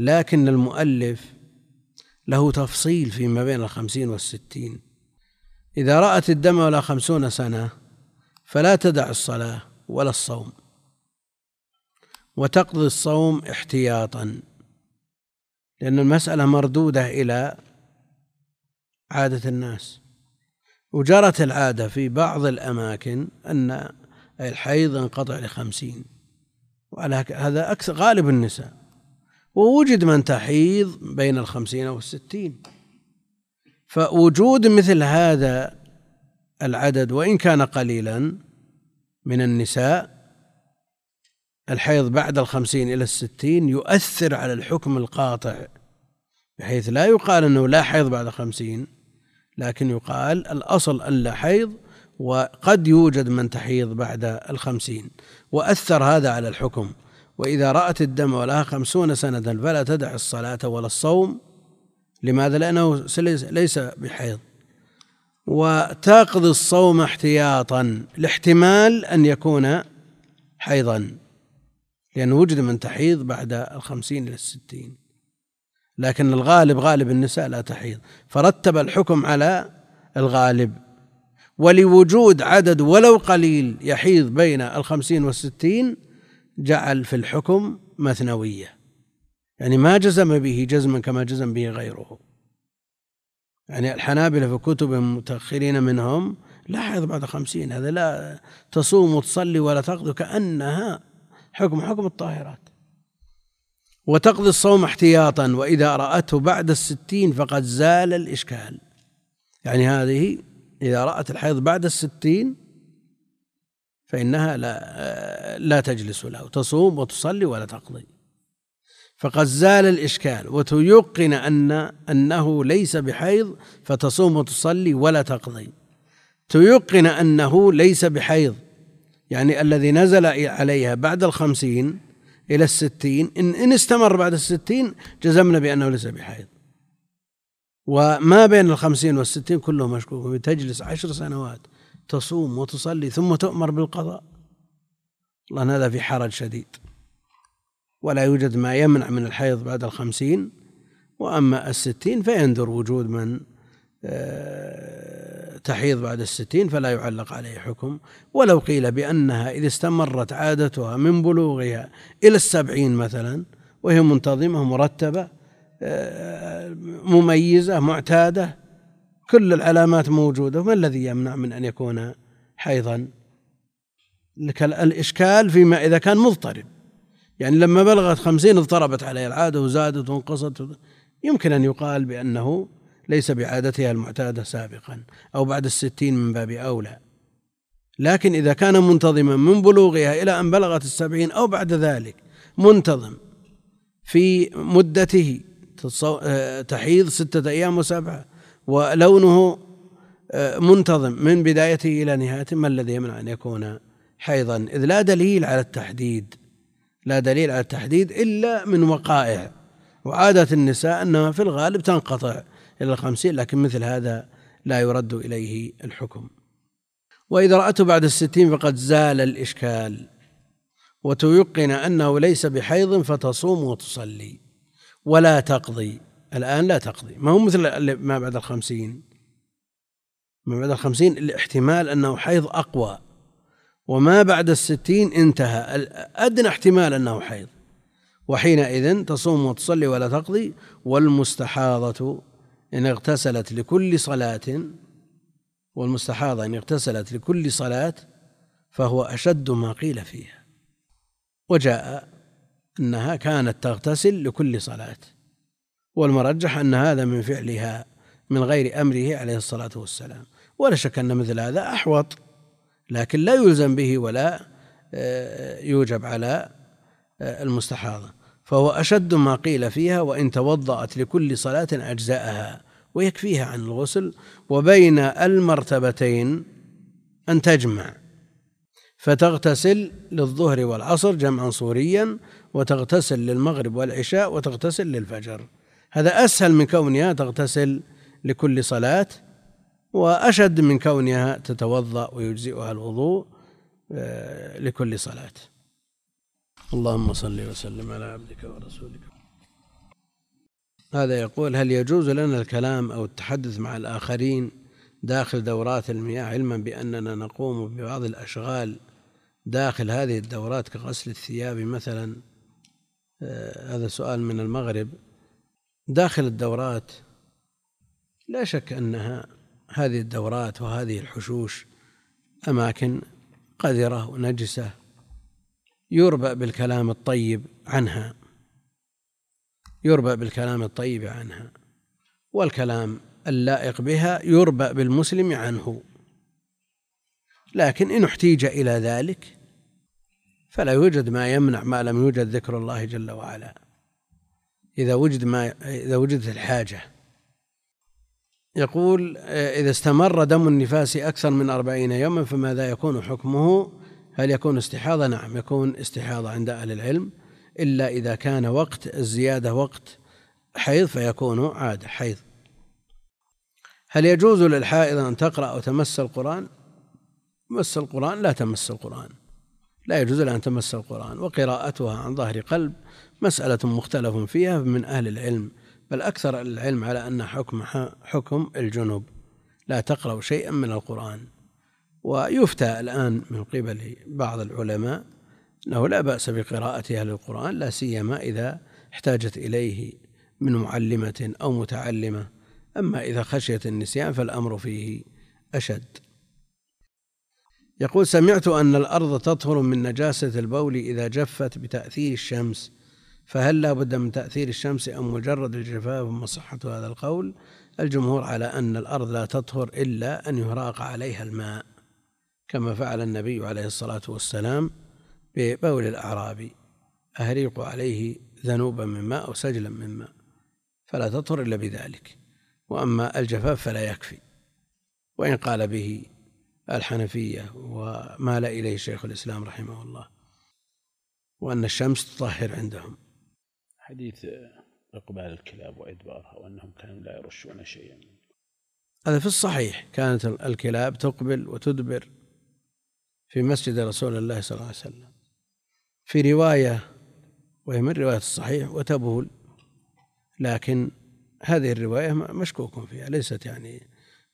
لكن المؤلف له تفصيل فيما بين الخمسين والستين. إذا رأت الدم ولا خمسون سنة فلا تدع الصلاة ولا الصوم. وتقضي الصوم احتياطا لأن المسألة مردودة إلى عادة الناس. وجرت العادة في بعض الأماكن أن الحيض انقطع لخمسين وعلى هذا أكثر غالب النساء. ووجد من تحيض بين الخمسين والستين فوجود مثل هذا العدد وإن كان قليلا من النساء الحيض بعد الخمسين إلى الستين يؤثر على الحكم القاطع بحيث لا يقال أنه لا حيض بعد خمسين لكن يقال الأصل أن لا حيض وقد يوجد من تحيض بعد الخمسين وأثر هذا على الحكم. وإذا رأت الدم ولها خمسون سنة فلا تدع الصلاة ولا الصوم. لماذا؟ لأنه ليس بحيض. وتقضي الصوم احتياطا لاحتمال أن يكون حيضا. لأنه وجد من تحيض بعد الخمسين إلى الستين. لكن الغالب غالب النساء لا تحيض. فرتب الحكم على الغالب. ولوجود عدد ولو قليل يحيض بين الخمسين والستين جعل في الحكم مثنوية. يعني ما جزم به جزما كما جزم به غيره. يعني الحنابلة في كتب المتأخرين منهم لا حيض بعد خمسين هذا لا تصوم وتصلي ولا تقضي كأنها حكم حكم الطاهرات. وتقضي الصوم احتياطا وإذا رأته بعد الستين فقد زال الإشكال. يعني هذه إذا رأت الحيض بعد الستين فإنها لا لا تجلس له تصوم وتصلي ولا تقضي. فقد زال الإشكال وتيقن أن أنه ليس بحيض فتصوم وتصلي ولا تقضي. تيقن أنه ليس بحيض يعني الذي نزل عليها بعد الخمسين إلى الستين إن, إن استمر بعد الستين جزمنا بأنه ليس بحيض. وما بين الخمسين والستين كله مشكوك تجلس عشر سنوات. تصوم وتصلي ثم تؤمر بالقضاء. الله هذا في حرج شديد. ولا يوجد ما يمنع من الحيض بعد الخمسين وأما الستين فيندر وجود من آه، تحيض بعد الستين فلا يعلق عليه حكم. ولو قيل بأنها إذا استمرت عادتها من بلوغها إلى السبعين مثلا وهي منتظمة مرتبة آه، مميزة معتادة كل العلامات موجودة ما الذي يمنع من أن يكون حيضا؟ الإشكال فيما إذا كان مضطرب. يعني لما بلغت خمسين اضطربت عليه العادة وزادت وانقصت. يمكن أن يقال بأنه ليس بعادتها المعتادة سابقا أو بعد الستين من باب أولى. لكن إذا كان منتظما من بلوغها إلى أن بلغت السبعين أو بعد ذلك منتظم في مدته تحيض ستة أيام وسبعة ولونه منتظم من بدايته إلى نهايته ما الذي يمنع أن يكون حيضا؟ إذ لا دليل على التحديد لا دليل على التحديد إلا من وقائع. وعادة النساء أنها في الغالب تنقطع إلى الخمسين لكن مثل هذا لا يرد إليه الحكم. وإذا رأته بعد الستين فقد زال الإشكال. وتيقن أنه ليس بحيض فتصوم وتصلي. ولا تقضي. الآن لا تقضي. ما هو مثل ما بعد الخمسين؟ ما بعد الخمسين الاحتمال أنه حيض أقوى. وما بعد الستين انتهى. أدنى احتمال أنه حيض. وحينئذ تصوم وتصلي ولا تقضي. والمستحاضة إن اغتسلت لكل صلاة والمستحاضة إن اغتسلت لكل صلاة فهو أشد ما قيل فيها. وجاء أنها كانت تغتسل لكل صلاة. والمرجح أن هذا من فعلها من غير أمره عليه الصلاة والسلام. ولا شك أن مثل هذا أحوط لكن لا يلزم به ولا آه، يوجب على آه، المستحاضة. فهو أشد ما قيل فيها وإن توضأت لكل صلاة أجزاءها ويكفيها عن الغسل وبين المرتبتين أن تجمع. فتغتسل للظهر والعصر جمعا صوريا وتغتسل للمغرب والعشاء وتغتسل للفجر. هذا أسهل من كونها تغتسل لكل صلاة وأشد من كونها تتوضأ ويجزئها الوضوء آه، لكل صلاة. اللهم صل وسلم على عبدك ورسولك. هذا يقول هل يجوز لنا الكلام أو التحدث مع الآخرين داخل دورات المياه؟ علما بأننا نقوم ببعض الأشغال داخل هذه الدورات كغسل الثياب مثلا. آه، هذا سؤال من المغرب. داخل الدورات لا شك أنها هذه الدورات وهذه الحشوش أماكن قذرة ونجسة يربأ بالكلام الطيب عنها يربأ بالكلام الطيب عنها والكلام اللائق بها يربأ بالمسلم عنه. لكن إن احتيج إلى ذلك فلا يوجد ما يمنع ما لم يوجد ذكر الله جل وعلا. إذا وجد ما إذا وجدت الحاجة. يقول إذا استمر دم النفاس أكثر من أربعين يوما فماذا يكون حكمه؟ هل يكون استحاضة؟ نعم يكون استحاضة عند أهل العلم. إلا إذا كان وقت الزيادة وقت حيض فيكون عادة حيض. هل يجوز للحائض أن تقرأ أو تمس القرآن؟ مس القرآن لا تمس القرآن. لا يجوز لها أن تمس القرآن. وقراءتها عن ظهر قلب مسألة مختلف فيها من أهل العلم بل أكثر العلم على أن حكم حكم الجنوب. لا تقرأ شيئا من القرآن. ويفتى الآن من قبل بعض العلماء أنه لا بأس بقراءتها للقرآن لا سيما إذا احتاجت إليه من معلمة أو متعلمة. أما إذا خشيت النسيان فالأمر فيه أشد. يقول سمعت أن الأرض تطهر من نجاسة البول إذا جفت بتأثير الشمس فهل لا بد من تأثير الشمس أم مجرد الجفاف ما صحة هذا القول؟ الجمهور على أن الأرض لا تطهر إلا أن يهراق عليها الماء كما فعل النبي عليه الصلاة والسلام ببول الأعرابي أهريق عليه ذنوبا من ماء أو سجلا من ماء فلا تطهر إلا بذلك وأما الجفاف فلا يكفي. وإن قال به الحنفية ومال إليه شيخ الإسلام رحمه الله وأن الشمس تطهر عندهم. حديث إقبال الكلاب وإدبارها وأنهم كانوا لا يرشون شيئا. هذا في الصحيح. كانت الكلاب تقبل وتدبر في مسجد رسول الله صلى الله عليه وسلم. في رواية وهي من رواية الصحيح وتبول. لكن هذه الرواية مشكوك فيها. ليست يعني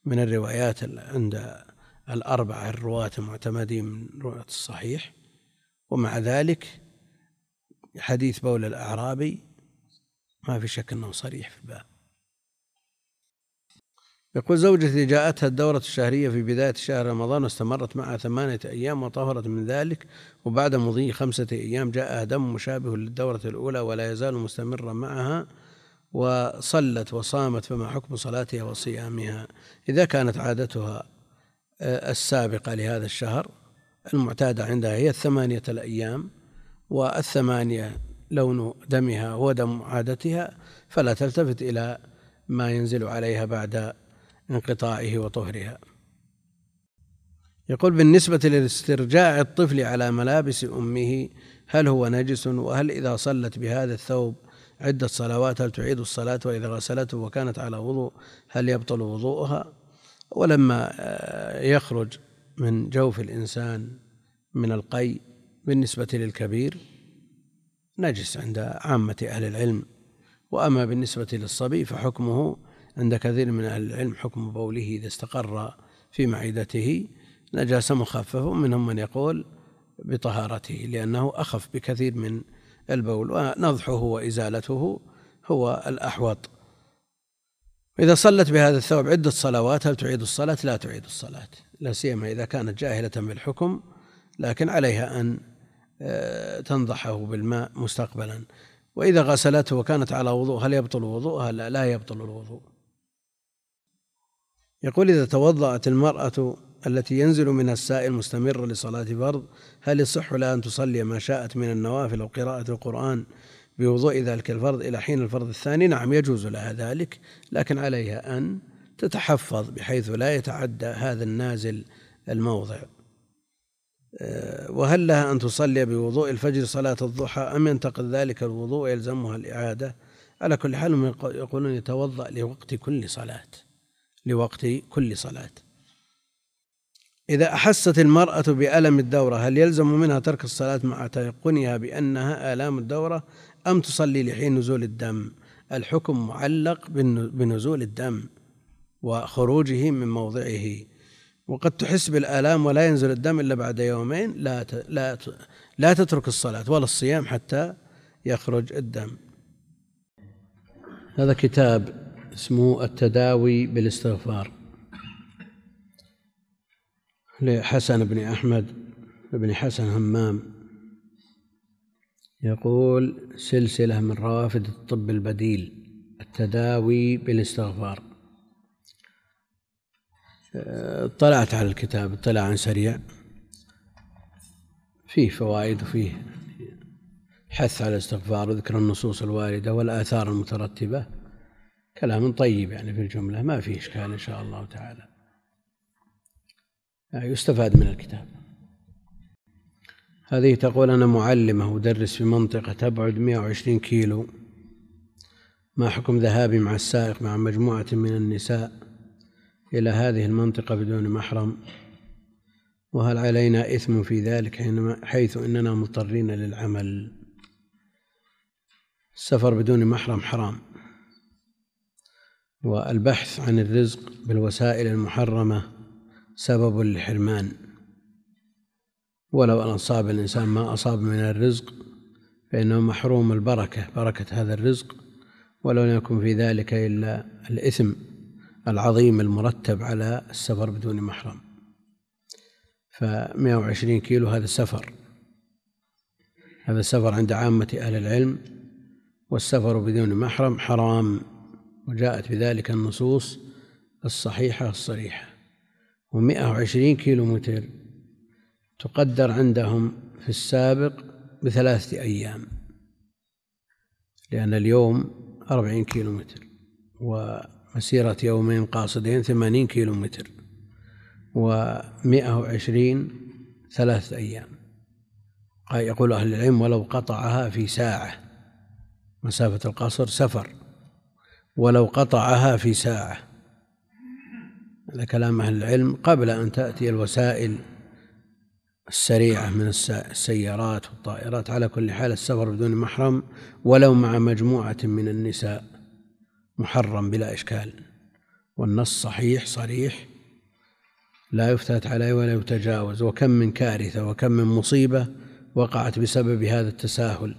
من الروايات عند الأربعة الرواة المعتمدين من رواية الصحيح. ومع ذلك حديث بول الأعرابي ما في شك أنه صريح في الباب. يقول زوجتي جاءتها الدورة الشهرية في بداية شهر رمضان واستمرت معها ثمانية أيام وطهرت من ذلك وبعد مضي خمسة أيام جاءها دم مشابه للدورة الأولى ولا يزال مستمرا معها وصلت وصامت فما حكم صلاتها وصيامها. إذا كانت عادتها آه، السابقة لهذا الشهر المعتادة عندها هي الثمانية الأيام والثمانية لون دمها هو دم عادتها فلا تلتفت إلى ما ينزل عليها بعد انقطاعه وطهرها. يقول بالنسبة لاسترجاع الطفل على ملابس أمه هل هو نجس وهل إذا صلت بهذا الثوب عدة صلوات هل تعيد الصلاة وإذا غسلته وكانت على وضوء هل يبطل وضوءها؟ ولما آه، يخرج من جوف الإنسان من القي بالنسبة للكبير نجس عند عامة أهل العلم وأما بالنسبة للصبي فحكمه عند كثير من أهل العلم حكم بوله إذا استقر في معدته نجاسة مخففة ومنهم من يقول بطهارته لأنه أخف بكثير من البول ونضحه وإزالته هو الأحوط إذا صلت بهذا الثوب عدة صلوات هل تعيد الصلاة؟ لا تعيد الصلاة لا سيما إذا كانت جاهلة بالحكم لكن عليها أن تنضحه بالماء مستقبلا. وإذا غسلته وكانت على وضوء هل يبطل وضوءها؟ لا لا يبطل الوضوء. يقول إذا توضأت المرأة التي ينزل منها السائل مستمرة لصلاة فرض هل يصح لها أن تصلي ما شاءت من النوافل أو قراءة القرآن بوضوء ذلك الفرض إلى حين الفرض الثاني؟ نعم يجوز لها ذلك لكن عليها أن تتحفظ بحيث لا يتعدى هذا النازل الموضع. آه، وهل لها أن تصلي بوضوء الفجر صلاة الضحى أم ينتقد ذلك الوضوء ويلزمها الإعادة؟ على كل حال يقولون يتوضأ لوقت كل صلاة لوقت كل صلاة. إذا أحست المرأة بألم الدورة هل يلزم منها ترك الصلاة مع تيقنها بأنها آلام الدورة أم تصلي لحين نزول الدم؟ الحكم معلق بنزول الدم وخروجه من موضعه. وقد تحس بالآلام ولا ينزل الدم إلا بعد يومين لا لا لا تترك الصلاة ولا الصيام حتى يخرج الدم. هذا كتاب اسمه التداوي بالاستغفار. لحسن بن أحمد بن حسن همام. يقول سلسلة من روافد الطب البديل التداوي بالاستغفار. اطلعت على الكتاب اطلاعا سريع. فيه فوائد وفيه حث على الاستغفار وذكر النصوص الواردة والآثار المترتبة. كلام طيب يعني في الجملة ما فيه إشكال إن شاء الله تعالى. يستفاد من الكتاب. هذه تقول أنا معلمة أدرس في منطقة تبعد 120 كيلو. ما حكم ذهابي مع السائق مع مجموعة من النساء؟ إلى هذه المنطقة بدون محرم وهل علينا إثم في ذلك حيث إننا مضطرين للعمل؟ السفر بدون محرم حرام والبحث عن الرزق بالوسائل المحرمة سبب للحرمان. ولو أن أصاب الإنسان ما أصاب من الرزق فإنه محروم البركة بركة هذا الرزق ولو لم يكن في ذلك إلا الإثم. العظيم المرتب على السفر بدون محرم. فمائة وعشرين كيلو هذا سفر. هذا السفر عند عامة أهل العلم والسفر بدون محرم حرام وجاءت بذلك النصوص الصحيحة الصريحة. ومائة وعشرين كيلو متر تقدر عندهم في السابق بثلاثة أيام لأن اليوم أربعين كيلو متر. ومسيرة يومين قاصدين ثمانين كيلو متر ومائة وعشرين ثلاثة أيام. يقول أهل العلم ولو قطعها في ساعة. مسافة القصر سفر. ولو قطعها في ساعة. هذا كلام أهل العلم قبل أن تأتي الوسائل السريعة من السيارات والطائرات. على كل حال السفر بدون محرم ولو مع مجموعة من النساء. محرم بلا إشكال. والنص صحيح صريح. لا يفتات عليه ولا يتجاوز. وكم من كارثة وكم من مصيبة وقعت بسبب هذا التساهل.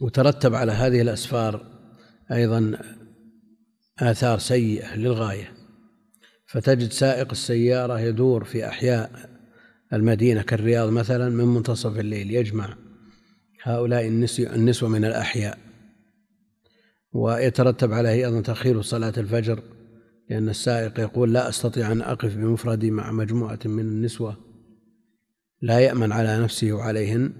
وترتب على هذه الأسفار أيضا آثار سيئة للغاية. فتجد سائق السيارة يدور في أحياء المدينة كالرياض مثلا من منتصف الليل يجمع هؤلاء النسوة من الأحياء. ويترتب عليه أيضا تأخير صلاة الفجر لأن السائق يقول لا أستطيع أن أقف بمفردي مع مجموعة من النسوة لا يأمن على نفسه وعليهن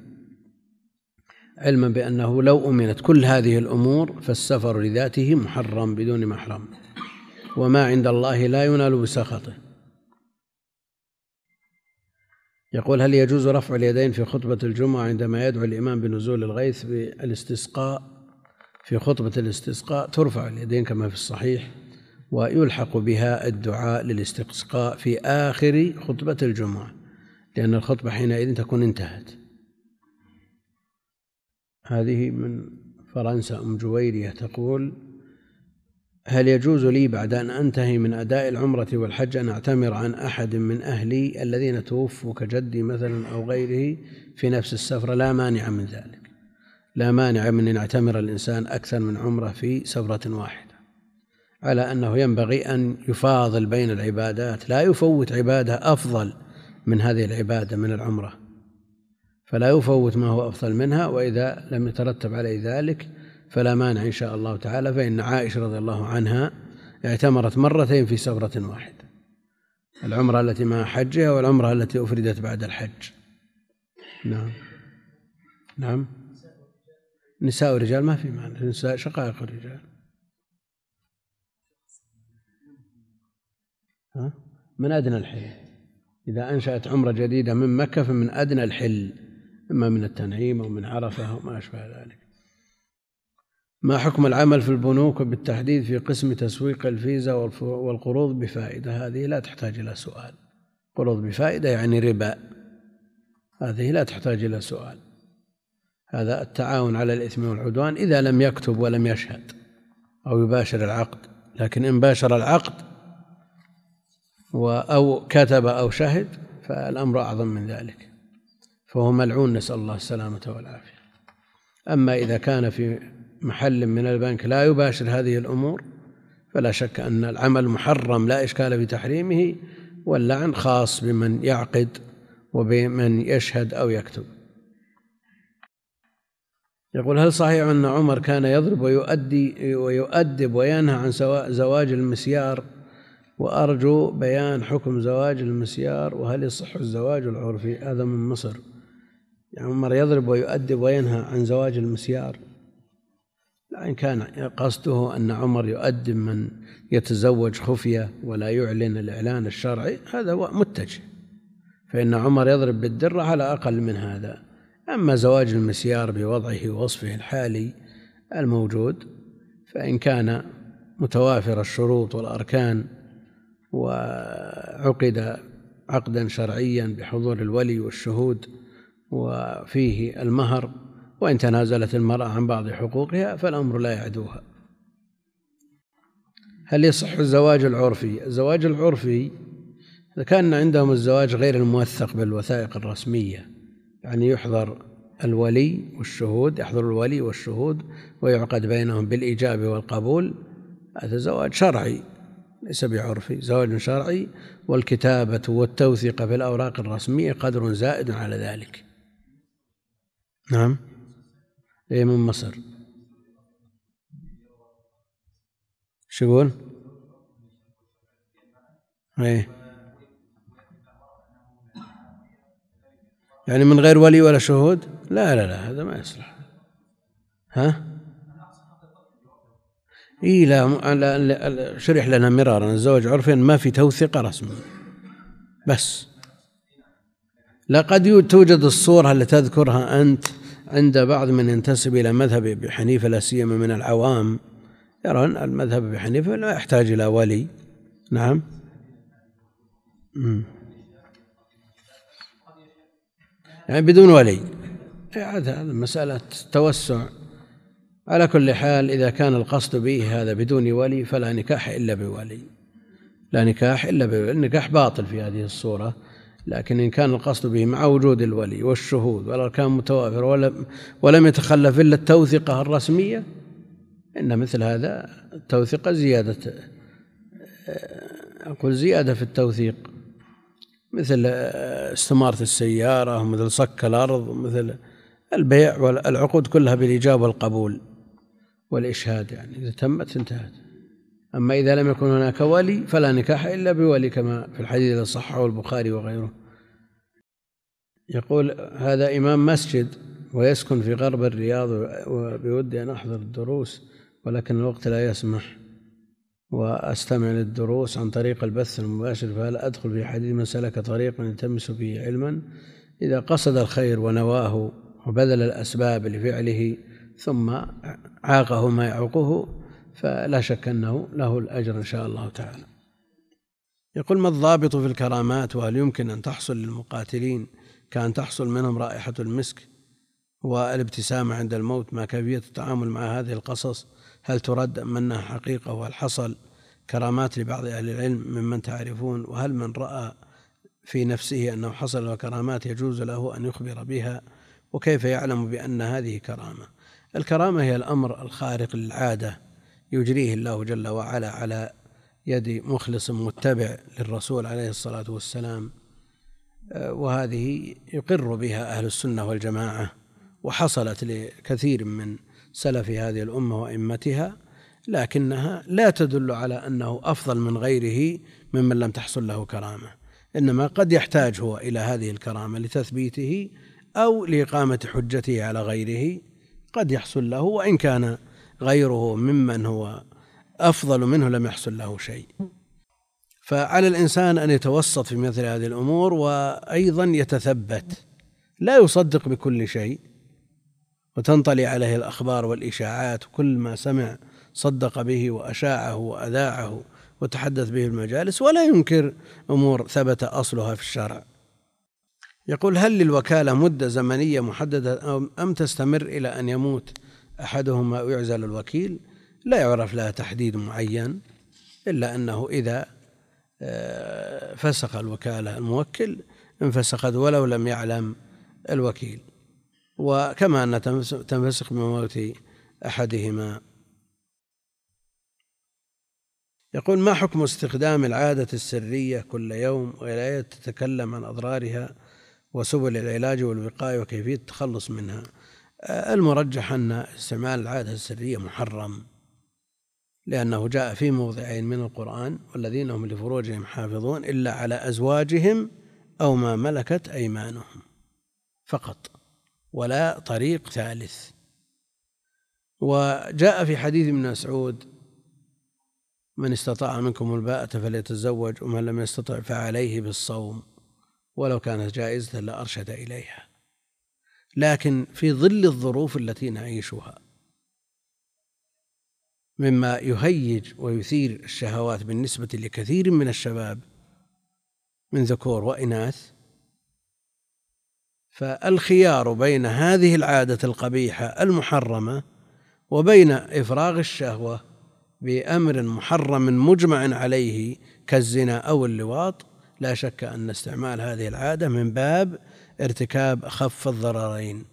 علما بأنه لو أمنت كل هذه الأمور فالسفر لذاته محرم بدون محرم وما عند الله لا ينال بسخطه. يقول هل يجوز رفع اليدين في خطبة الجمعة عندما يدعو الإمام بنزول الغيث بالاستسقاء؟ في خطبة الاستسقاء ترفع اليدين كما في الصحيح ويلحق بها الدعاء للاستسقاء في آخر خطبة الجمعة لأن الخطبة حينئذ تكون انتهت. هذه من فرنسا أم جويرية تقول هل يجوز لي بعد أن أنتهي من أداء العمرة والحج أن أعتمر عن أحد من أهلي الذين توفوا كجدي مثلا أو غيره في نفس السفرة؟ لا مانع من ذلك. لا مانع من أن يعتمر الإنسان أكثر من عمرة في سفرة واحدة. على أنه ينبغي أن يفاضل بين العبادات لا يفوت عبادة أفضل من هذه العبادة من العمرة. فلا يفوت ما هو أفضل منها وإذا لم يترتب عليه ذلك فلا مانع إن شاء الله تعالى فإن عائشة رضي الله عنها اعتمرت مرتين في سفرة واحدة العمرة التي مع حجها والعمرة التي أفردت بعد الحج. نعم. نعم. نساء ورجال ما في معنى نساء شقائق الرجال ها؟ من أدنى الحل؟ إذا أنشأت عمرة جديدة من مكة فمن أدنى الحل إما من التنعيم أو من عرفة أو ما أشبه ذلك. ما حكم العمل في البنوك وبالتحديد في قسم تسويق الفيزا والقروض بفائدة؟ هذه لا تحتاج إلى سؤال. قروض بفائدة يعني ربا. هذه لا تحتاج إلى سؤال. هذا التعاون على الإثم والعدوان إذا لم يكتب ولم يشهد أو يباشر العقد. لكن إن باشر العقد أو كتب أو شهد فالأمر أعظم من ذلك. فهو ملعون نسأل الله السلامة والعافية. أما إذا كان في محل من البنك لا يباشر هذه الأمور فلا شك أن العمل محرم لا إشكال في تحريمه واللعن خاص بمن يعقد وبمن يشهد أو يكتب. يقول هل صحيح أن عمر كان يضرب ويؤدي ويؤدب وينهى عن زواج المسيار؟ وأرجو بيان حكم زواج المسيار وهل يصح الزواج العرفي؟ هذا من مصر. يعني عمر يضرب ويؤدب وينهى عن زواج المسيار. إن كان قصده أن عمر يؤدب من يتزوج خفية ولا يعلن الإعلان الشرعي هذا هو متجه. فإن عمر يضرب بالدرة على أقل من هذا. أما زواج المسيار بوضعه ووصفه الحالي الموجود فإن كان متوافر الشروط والأركان وعقد عقدا شرعيا بحضور الولي والشهود وفيه المهر وإن تنازلت المرأة عن بعض حقوقها فالأمر لا يعدوها. هل يصح الزواج العرفي؟ الزواج العرفي إذا كان عندهم الزواج غير الموثق بالوثائق الرسمية. يعني يحضر الولي والشهود يحضر الولي والشهود ويعقد بينهم بالإيجاب والقبول. هذا زواج شرعي ليس بعرفي زواج شرعي. والكتابة والتوثيق في الأوراق الرسمية قدر زائد على ذلك. نعم. إيه من مصر. شو يقول؟ إيه. يعني من غير ولي ولا شهود؟ لا لا لا هذا ما يصلح. ها؟ إي لا, لا شرح لنا مرارا. الزواج عرفيا ما في توثيق رسمي بس. لا قد توجد الصورة التي تذكرها أنت. عند بعض من ينتسب إلى مذهب أبي حنيفة لا سيما من العوام. يرون المذهب أبي حنيفة لا يحتاج إلى ولي. نعم. يعني بدون ولي. هذا مسألة توسع. على كل حال إذا كان القصد به هذا بدون ولي فلا نكاح إلا بولي. لا نكاح إلا بولي النكاح باطل في هذه الصورة. لكن إن كان القصد به مع وجود الولي والشهود والأركان متوافرة ولم, ولم يتخلف إلا التوثقة الرسمية إن مثل هذا التوثقة زيادة أقول زيادة في التوثيق. مثل استمارة السيارة مثل صك الأرض مثل البيع والعقود كلها بالإيجاب والقبول والإشهاد يعني إذا تمت انتهت. أما إذا لم يكن هناك ولي فلا نكاح إلا بولي كما في الحديث الذي صححه البخاري وغيره. يقول هذا إمام مسجد ويسكن في غرب الرياض وبودي أن أحضر الدروس ولكن الوقت لا يسمح وأستمع للدروس عن طريق البث المباشر فهل أدخل في حديث من سلك طريقا يلتمس به علما؟ إذا قصد الخير ونواه وبذل الأسباب لفعله ثم عاقه ما يعوقه فلا شك أنه له الأجر إن شاء الله تعالى. يقول ما الضابط في الكرامات؟ وهل يمكن أن تحصل للمقاتلين كأن تحصل منهم رائحة المسك والابتسامة عند الموت؟ ما كيفية التعامل مع هذه القصص؟ هل ترد أم أنها حقيقة؟ وهل حصل كرامات لبعض أهل العلم ممن تعرفون؟ وهل من رأى في نفسه أنه حصل له كرامات يجوز له أن يخبر بها؟ وكيف يعلم بأن هذه كرامة؟ الكرامة هي الأمر الخارق للعادة. يجريه الله جل وعلا على يد مخلص متبع للرسول عليه الصلاة والسلام وهذه يقر بها أهل السنة والجماعة وحصلت لكثير من سلف هذه الأمة وأئمتها لكنها لا تدل على أنه أفضل من غيره ممن لم تحصل له كرامة إنما قد يحتاج هو إلى هذه الكرامة لتثبيته أو لإقامة حجته على غيره قد يحصل له وإن كان غيره ممن هو أفضل منه لم يحصل له شيء. فعلى الإنسان أن يتوسط في مثل هذه الأمور وأيضا يتثبت. لا يصدق بكل شيء وتنطلي عليه الأخبار والإشاعات كل ما سمع صدق به وأشاعه وأذاعه وتحدث به المجالس ولا ينكر أمور ثبت أصلها في الشرع. يقول هل للوكالة مدة زمنية محددة أم تستمر إلى أن يموت أحدهما ويعزل الوكيل لا يعرف لها تحديد معين إلا أنه إذا آه، فسخ الوكالة الموكل انفسخت ولو لم يعلم الوكيل. وكما أن تنفسخ بموت أحدهما. يقول ما حكم استخدام العادة السرية كل يوم والآية تتكلم عن أضرارها وسبل العلاج والوقاية وكيفية التخلص منها؟ المرجح أن استعمال العادة السرية محرم لأنه جاء في موضعين من القرآن والذين هم لفروجهم حافظون إلا على أزواجهم أو ما ملكت أيمانهم فقط ولا طريق ثالث. وجاء في حديث ابن مسعود من استطاع منكم الباءة فليتزوج ومن لم يستطع فعليه بالصوم ولو كانت جائزة لأرشد إليها. لكن في ظل الظروف التي نعيشها مما يهيج ويثير الشهوات بالنسبة لكثير من الشباب من ذكور وإناث فالخيار بين هذه العادة القبيحة المحرمة وبين إفراغ الشهوة بأمر محرم مجمع عليه كالزنا أو اللواط لا شك أن استعمال هذه العادة من باب ارتكاب أخف الضررين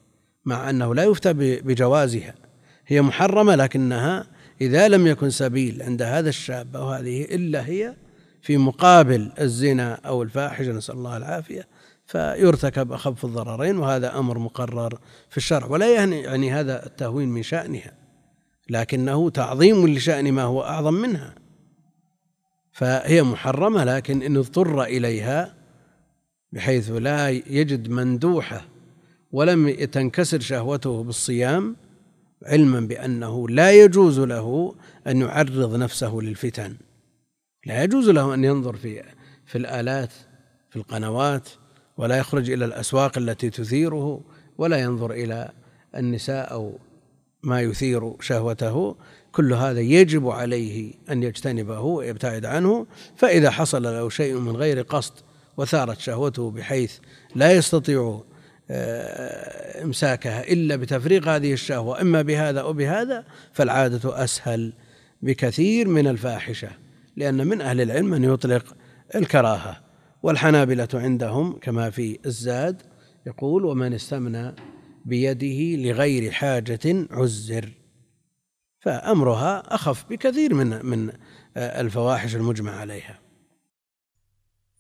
مع أنه لا يفتى بجوازها. هي محرمة لكنها إذا لم يكن سبيل عند هذا الشاب أو هذه إلا هي في مقابل الزنا أو الفاحشة نسأل الله العافية فيرتكب أخف الضررين وهذا أمر مقرر في الشرع. ولا يعني, يعني هذا التهوين من شأنها لكنه تعظيم لشأن ما هو أعظم منها. فهي محرمة لكن إن اضطر إليها بحيث لا يجد مندوحة ولم تنكسر شهوته بالصيام علما بأنه لا يجوز له أن يعرض نفسه للفتن. لا يجوز له أن ينظر في في الآلات في القنوات ولا يخرج إلى الأسواق التي تثيره ولا ينظر إلى النساء أو ما يثير شهوته. كل هذا يجب عليه أن يجتنبه ويبتعد عنه فإذا حصل له شيء من غير قصد وثارت شهوته بحيث لا يستطيع آه، إمساكها إلا بتفريغ هذه الشهوة إما بهذا أو بهذا فالعادة أسهل بكثير من الفاحشة لأن من أهل العلم من يطلق الكراهة والحنابلة عندهم كما في الزاد يقول ومن استمنى بيده لغير حاجة عزر فأمرها أخف بكثير من من الفواحش المجمع عليها.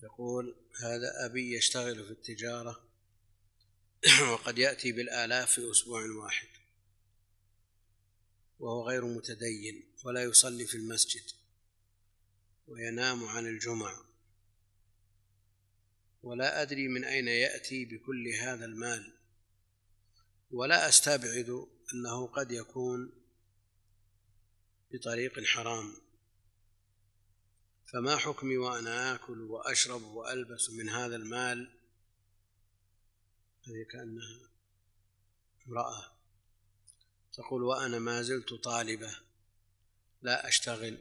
يقول هذا أبي يشتغل في التجارة وقد يأتي بالآلاف في أسبوع واحد. وهو غير متدين ولا يصلي في المسجد وينام عن الجمع ولا أدري من أين يأتي بكل هذا المال. ولا أستبعد أنه قد يكون بطريق حرام. فما حكمي وأنا آكل وأشرب وألبس من هذا المال؟ هذه كأنها امرأة تقول وأنا ما زلت طالبة لا أشتغل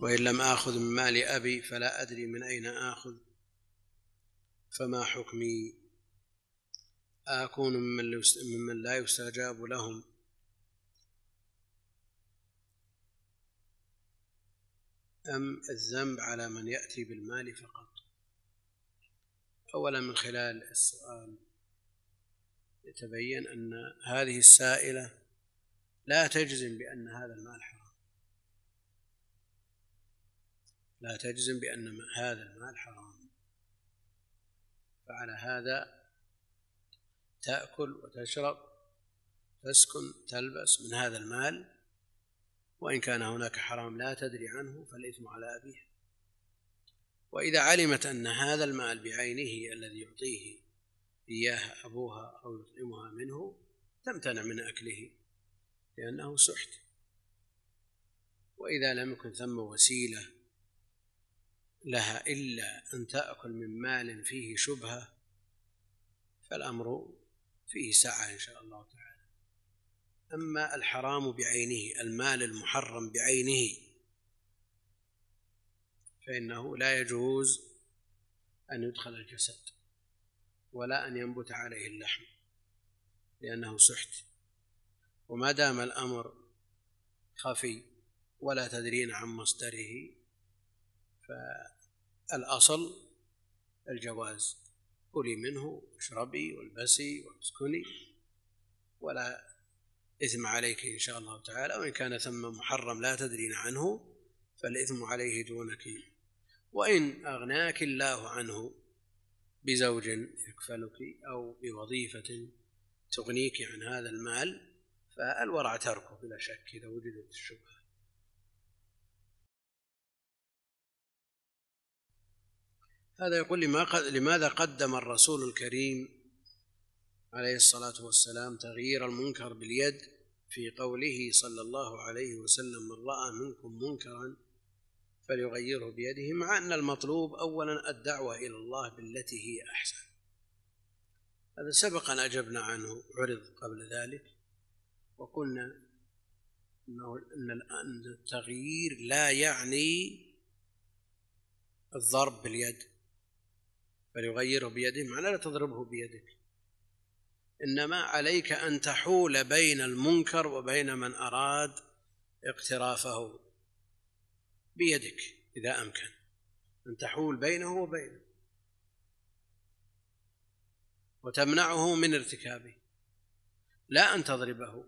وإن لم آخذ من مال أبي فلا أدري من أين آخذ. فما حكمي؟ أكون ممن لا يستجاب لهم. أم الذنب على من يأتي بالمال فقط. أولا من خلال السؤال يتبين أن هذه السائلة لا تجزم بأن هذا المال حرام. لا تجزم بأن هذا المال حرام. فعلى هذا تأكل وتشرب تسكن تلبس من هذا المال وإن كان هناك حرام لا تدري عنه فالإثم على أبيها وإذا علمت أن هذا المال بعينه الذي يعطيه إياه أبوها أو يطعمها منه تمتنع من أكله لأنه سحت. وإذا لم يكن ثم وسيلة لها إلا أن تأكل من مال فيه شبهة فالأمر فيه سعة إن شاء الله تعالى. أما الحرام بعينه المال المحرم بعينه فإنه لا يجوز أن يدخل الجسد ولا أن ينبت عليه اللحم لأنه سحت. وما دام الأمر خفي ولا تدرين عن مصدره فالأصل الجواز. كلي منه اشربي والبسي واسكني ولا إثم عليك إن شاء الله تعالى وإن كان ثم محرم لا تدرين عنه فالإثم عليه دونك. وإن أغناك الله عنه بزوج يكفلك أو بوظيفة تغنيك عن هذا المال فالورع تركه بلا شك إذا وجدت الشبهة. هذا يقول لماذا قدم الرسول الكريم عليه الصلاة والسلام تغيير المنكر باليد في قوله صلى الله عليه وسلم من رأى منكم منكرا فليغيره بيده مع أن المطلوب أولا الدعوة إلى الله بالتي هي أحسن. هذا سبق أن أجبنا عنه عرض قبل ذلك وقلنا أنه أن التغيير لا يعني الضرب باليد فليغيره بيده معنى لا تضربه بيدك. إنما عليك أن تحول بين المنكر وبين من أراد اقترافه بيدك إذا أمكن. أن تحول بينه وبينه. وتمنعه من ارتكابه. لا أن تضربه.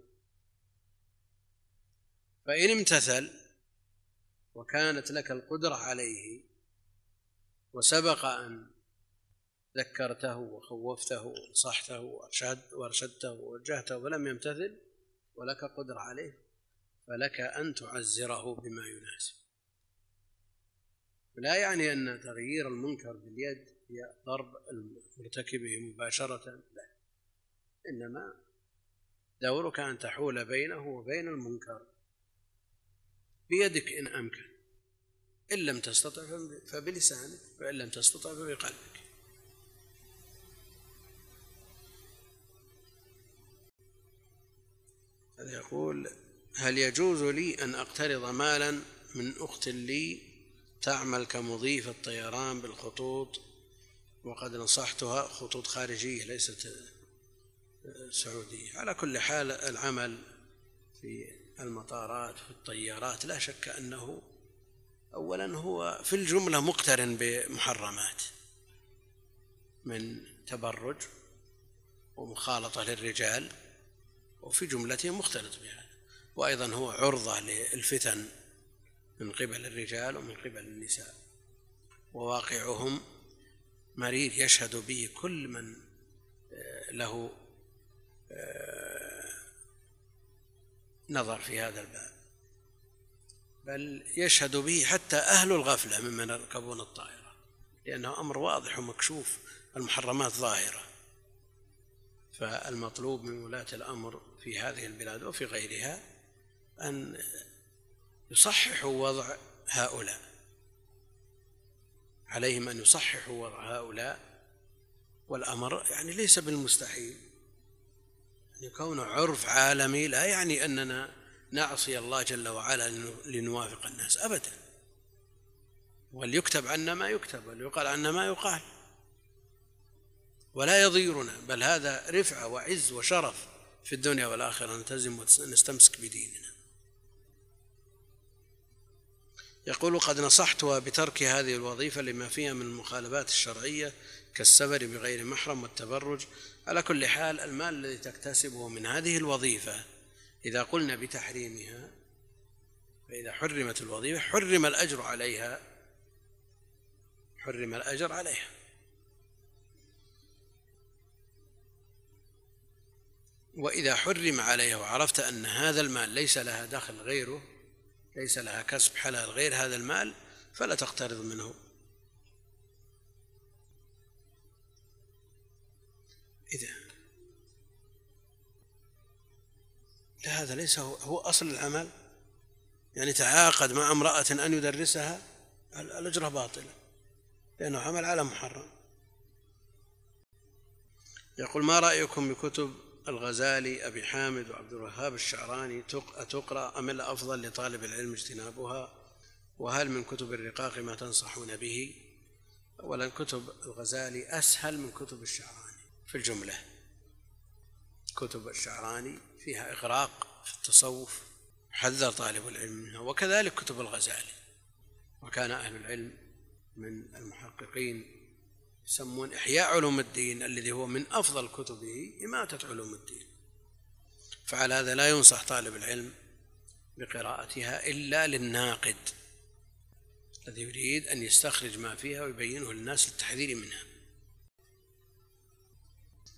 فإن امتثل وكانت لك القدرة عليه وسبق أن ذكرته وخوفته ونصحته وأرشد وأرشدته ووجهته فلم يمتثل ولك قدرة عليه فلك أن تعزره بما يناسب. لا يعني أن تغيير المنكر باليد هي ضرب المرتكبه مباشرة لا. إنما دورك أن تحول بينه وبين المنكر بيدك إن أمكن. إن لم تستطع فبلسانك وإن لم تستطع فبقلبك. يقول هل يجوز لي أن أقترض مالا من أخت لي تعمل كمضيفة طيران بالخطوط؟ وقد نصحتها خطوط خارجية ليست سعودية. على كل حال العمل في المطارات في الطيارات لا شك أنه أولا هو في الجملة مقترن بمحرمات من تبرج ومخالطة للرجال. وفي جملته مختلط بهذا وأيضا هو عرضة للفتن من قبل الرجال ومن قبل النساء. وواقعهم مرير يشهد به كل من آه، له آه، نظر في هذا الباب. بل يشهد به حتى أهل الغفلة ممن يركبون الطائرة لأنه أمر واضح ومكشوف المحرمات ظاهرة. فالمطلوب من ولاة الأمر في هذه البلاد وفي غيرها أن يصححوا وضع هؤلاء عليهم أن يصححوا وضع هؤلاء والأمر يعني ليس بالمستحيل. يعني كون عرف عالمي لا يعني أننا نعصي الله جل وعلا لنوافق الناس أبدا. وليكتب عنا ما يكتب وليقال عنا ما يقال. ولا يضيرنا بل هذا رفعة وعز وشرف. في الدنيا والآخرة نلتزم ونستمسك بديننا. يقول قد نصحتها بترك هذه الوظيفة لما فيها من المخالفات الشرعية كالسفر بغير محرم والتبرج. على كل حال المال الذي تكتسبه من هذه الوظيفة إذا قلنا بتحريمها فإذا حرمت الوظيفة حرم الأجر عليها حرم الأجر عليها. وإذا حرم عليها وعرفت أن هذا المال ليس لها دخل غيره ليس لها كسب حلال غير هذا المال فلا تقترض منه. إذا لا هذا ليس هو, هو أصل العمل. يعني تعاقد مع امرأة أن يدرسها الأجرة باطلة لأنه عمل على محرم. يقول ما رأيكم بكتب الغزالي أبي حامد وعبد الوهاب الشعراني أتقرأ أم الأفضل لطالب العلم اجتنابها؟ وهل من كتب الرقاق ما تنصحون به؟ أولا كتب الغزالي أسهل من كتب الشعراني في الجملة. كتب الشعراني فيها إغراق في التصوف حذر طالب العلم منها وكذلك كتب الغزالي. وكان أهل العلم من المحققين يسمون إحياء علوم الدين الذي هو من أفضل كتبه إماتة علوم الدين. فعلى هذا لا ينصح طالب العلم بقراءتها إلا للناقد الذي يريد أن يستخرج ما فيها ويبينه للناس للتحذير منها.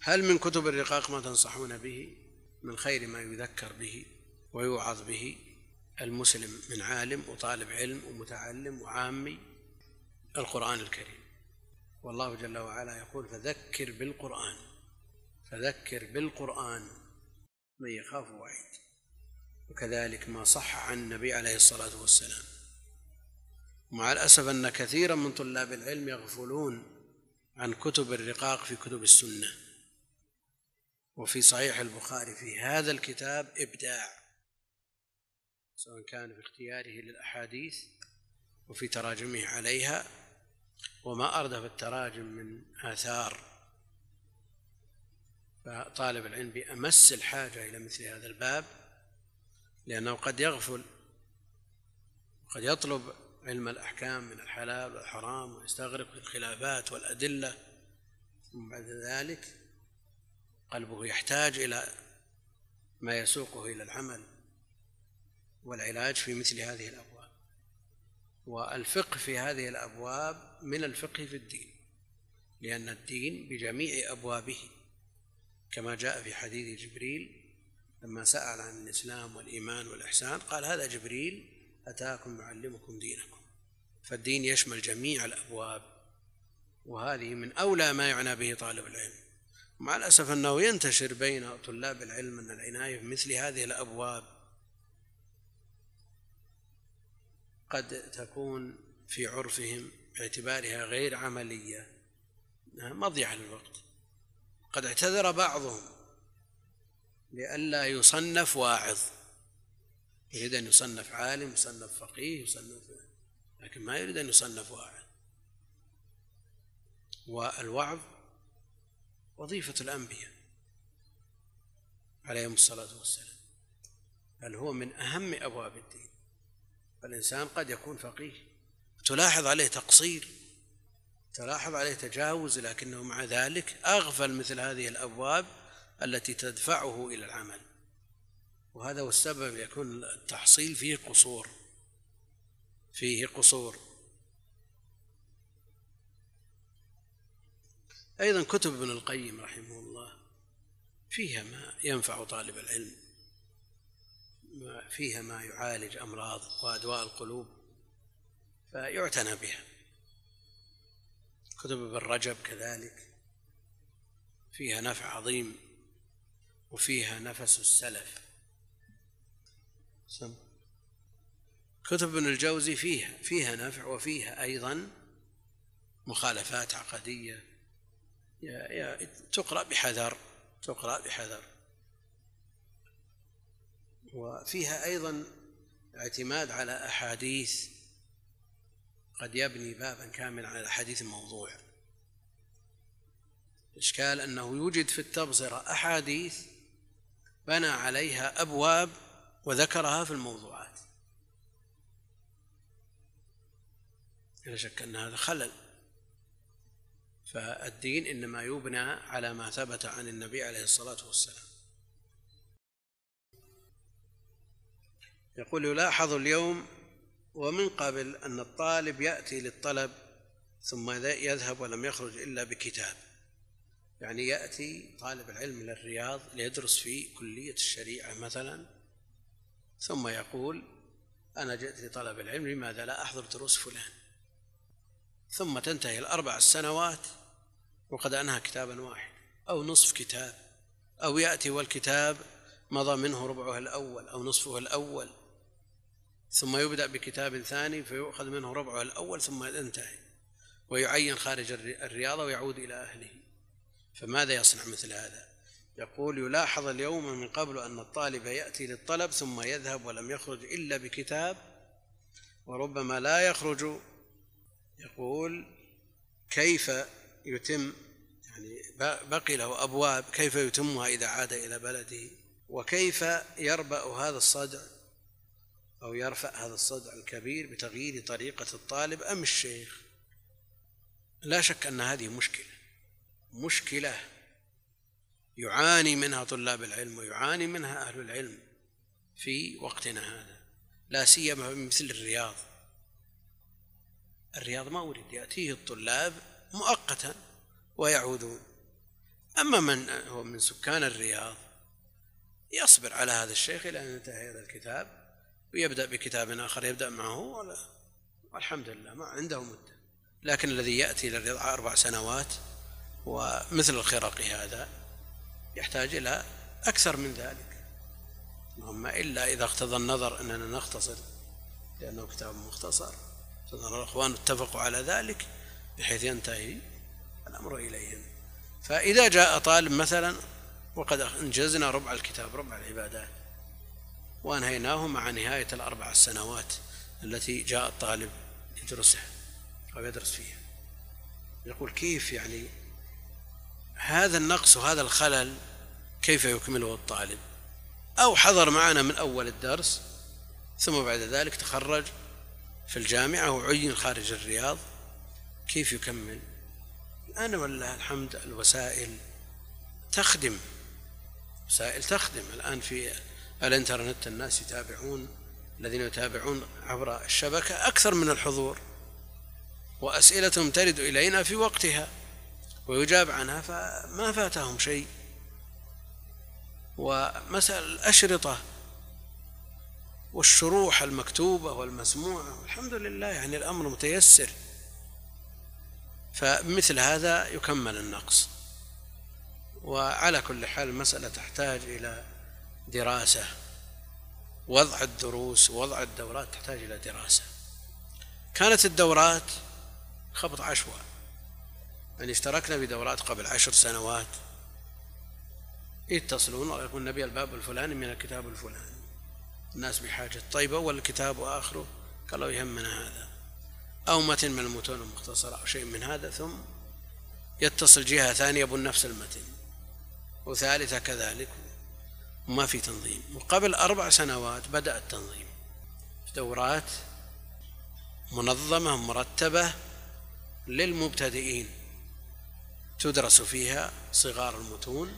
هل من كتب الرقاق ما تنصحون به؟ من خير ما يذكر به ويوعظ به المسلم من عالم وطالب علم ومتعلم وعامي القرآن الكريم. والله جل وعلا يقول فذكر بالقرآن فذكر بالقرآن. من يخاف وعيد وكذلك ما صح عن النبي عليه الصلاة والسلام. ومع الأسف أن كثيرا من طلاب العلم يغفلون عن كتب الرقاق في كتب السنة. وفي صحيح البخاري في هذا الكتاب إبداع. سواء كان في اختياره للأحاديث وفي تراجمه عليها وما أردف التراجم من آثار. فطالب العلم بأمس الحاجة إلى مثل هذا الباب لأنه قد يغفل قد يطلب علم الأحكام من الحلال والحرام ويستغرق في الخلافات والأدلة. ثم بعد ذلك قلبه يحتاج إلى ما يسوقه إلى العمل والعلاج في مثل هذه الأبواب والفقه في هذه الأبواب من الفقه في الدين لأن الدين بجميع أبوابه كما جاء في حديث جبريل لما سأل عن الإسلام والإيمان والإحسان قال هذا جبريل أتاكم يعلمكم دينكم. فالدين يشمل جميع الأبواب وهذه من أولى ما يعنى به طالب العلم. مع الأسف أنه ينتشر بين طلاب العلم أن العناية بمثل هذه الأبواب قد تكون في عرفهم باعتبارها غير عملية مضيعة للوقت. قد اعتذر بعضهم لئلا يصنف واعظ. يريد أن يصنف عالم يصنف فقيه يصنف لكن ما يريد أن يصنف واعظ. والوعظ وظيفة الأنبياء عليهم الصلاة والسلام. بل هو من أهم أبواب الدين. فالإنسان قد يكون فقيه. تلاحظ عليه تقصير تلاحظ عليه تجاوز لكنه مع ذلك أغفل مثل هذه الأبواب التي تدفعه إلى العمل. وهذا هو السبب يكون التحصيل فيه قصور فيه قصور. أيضا كتب ابن القيم رحمه الله فيها ما ينفع طالب العلم. فيها ما يعالج أمراض وأدواء القلوب فيعتنى بها. كتب ابن رجب كذلك فيها نفع عظيم وفيها نفس السلف. سم. كتب ابن الجوزي فيها فيها نفع وفيها أيضا مخالفات عقدية. تقرأ بحذر تقرأ بحذر. وفيها أيضا اعتماد على أحاديث قد يبني بابا كاملا على الأحاديث الموضوع الإشكال أنه يوجد في التبصرة أحاديث بنى عليها أبواب وذكرها في الموضوعات. لا شك أن هذا خلل. فالدين إنما يبنى على ما ثبت عن النبي عليه الصلاة والسلام. يقول يلاحظ اليوم ومن قبل أن الطالب يأتي للطلب ثم يذهب ولم يخرج إلا بكتاب. يعني يأتي طالب العلم إلى الرياض ليدرس في كلية الشريعة مثلا ثم يقول أنا جئت لطلب العلم لماذا لا أحضر دروس فلان؟ ثم تنتهي الأربع السنوات وقد أنهى كتابا واحد أو نصف كتاب أو يأتي والكتاب مضى منه ربعه الأول أو نصفه الأول. ثم يبدأ بكتاب ثاني فيؤخذ منه ربعه الأول ثم ينتهي ويعين خارج الرياضة ويعود إلى أهله. فماذا يصنع مثل هذا؟ يقول يلاحظ اليوم من قبل أن الطالب يأتي للطلب ثم يذهب ولم يخرج إلا بكتاب وربما لا يخرج. يقول كيف يتم يعني بقي له أبواب كيف يتمها إذا عاد إلى بلده؟ وكيف يربأ هذا الصدع؟ أو يرفع هذا الصدع الكبير بتغيير طريقة الطالب أم الشيخ؟ لا شك أن هذه مشكلة. مشكلة يعاني منها طلاب العلم ويعاني منها أهل العلم في وقتنا هذا. لا سيما مثل الرياض. الرياض ما أريد يأتيه الطلاب مؤقتا ويعودون. أما من هو من سكان الرياض يصبر على هذا الشيخ إلى أن ينتهي هذا الكتاب. ويبدأ بكتاب آخر يبدأ معه والحمد لله ما عنده مدة. لكن الذي يأتي للرياض أربع سنوات ومثل الخرقي هذا يحتاج إلى أكثر من ذلك. اللهم إلا إذا اقتضى النظر أننا نختصر لأنه كتاب مختصر. الأخوان اتفقوا على ذلك بحيث ينتهي الأمر إليهم. فإذا جاء طالب مثلا وقد أنجزنا ربع الكتاب ربع العبادات. وأنهيناه مع نهاية الأربع سنوات التي جاء الطالب يدرسها أو يدرس فيها. يقول كيف يعني هذا النقص وهذا الخلل كيف يكمله الطالب؟ أو حضر معنا من أول الدرس ثم بعد ذلك تخرج في الجامعة وعين خارج الرياض. كيف يكمل؟ الآن ولله الحمد الوسائل تخدم وسائل تخدم. الآن في الانترنت الناس يتابعون الذين يتابعون عبر الشبكة أكثر من الحضور وأسئلتهم ترد إلينا في وقتها ويجاب عنها فما فاتهم شيء. ومسألة الأشرطة والشروح المكتوبة والمسموعة والحمد لله يعني الأمر متيسر. فمثل هذا يكمل النقص. وعلى كل حال المسألة تحتاج إلى دراسة. وضع الدروس ووضع الدورات تحتاج إلى دراسة. كانت الدورات خبط عشواء يعني اشتركنا بدورات قبل عشر سنوات. يتصلون ويقول نبي الباب الفلاني من الكتاب الفلاني. الناس بحاجة طيب أول الكتاب وآخره قالوا يهمنا هذا. أو متن من المتون المختصرة أو شيء من هذا ثم يتصل جهة ثانية بنفس المتن. وثالثة كذلك. وما في تنظيم. وقبل أربع سنوات بدأ التنظيم. دورات منظمة مرتبة للمبتدئين تدرس فيها صغار المتون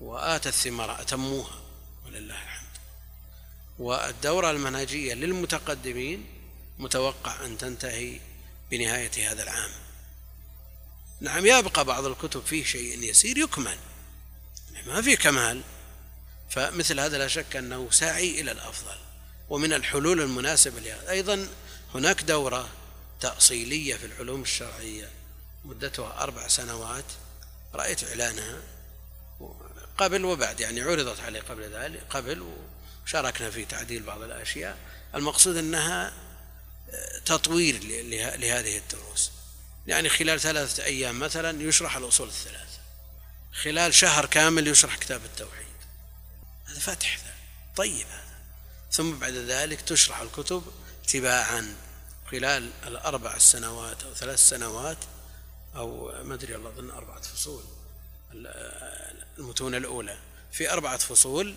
وآتت الثمار أتموها ولله الحمد. والدورة المنهجية للمتقدمين متوقع أن تنتهي بنهاية هذا العام. نعم يبقى بعض الكتب فيه شيء يسير يكمل. ما في كمال. فمثل هذا لا شك أنه ساعي إلى الأفضل ومن الحلول المناسبة لهذا. أيضا هناك دورة تأصيلية في العلوم الشرعية مدتها أربع سنوات رأيت إعلانها قبل وبعد يعني عرضت علي قبل ذلك قبل وشاركنا في تعديل بعض الأشياء. المقصود أنها تطوير لهذه الدروس. يعني خلال ثلاثة أيام مثلا يشرح الأصول الثلاثة. خلال شهر كامل يشرح كتاب التوحيد. هذا فتح. طيب. هذا ثم بعد ذلك تشرح الكتب تباعا خلال الأربع سنوات أو ثلاث سنوات أو ما أدري الله أظن أربعة فصول. المتون الأولى. في أربعة فصول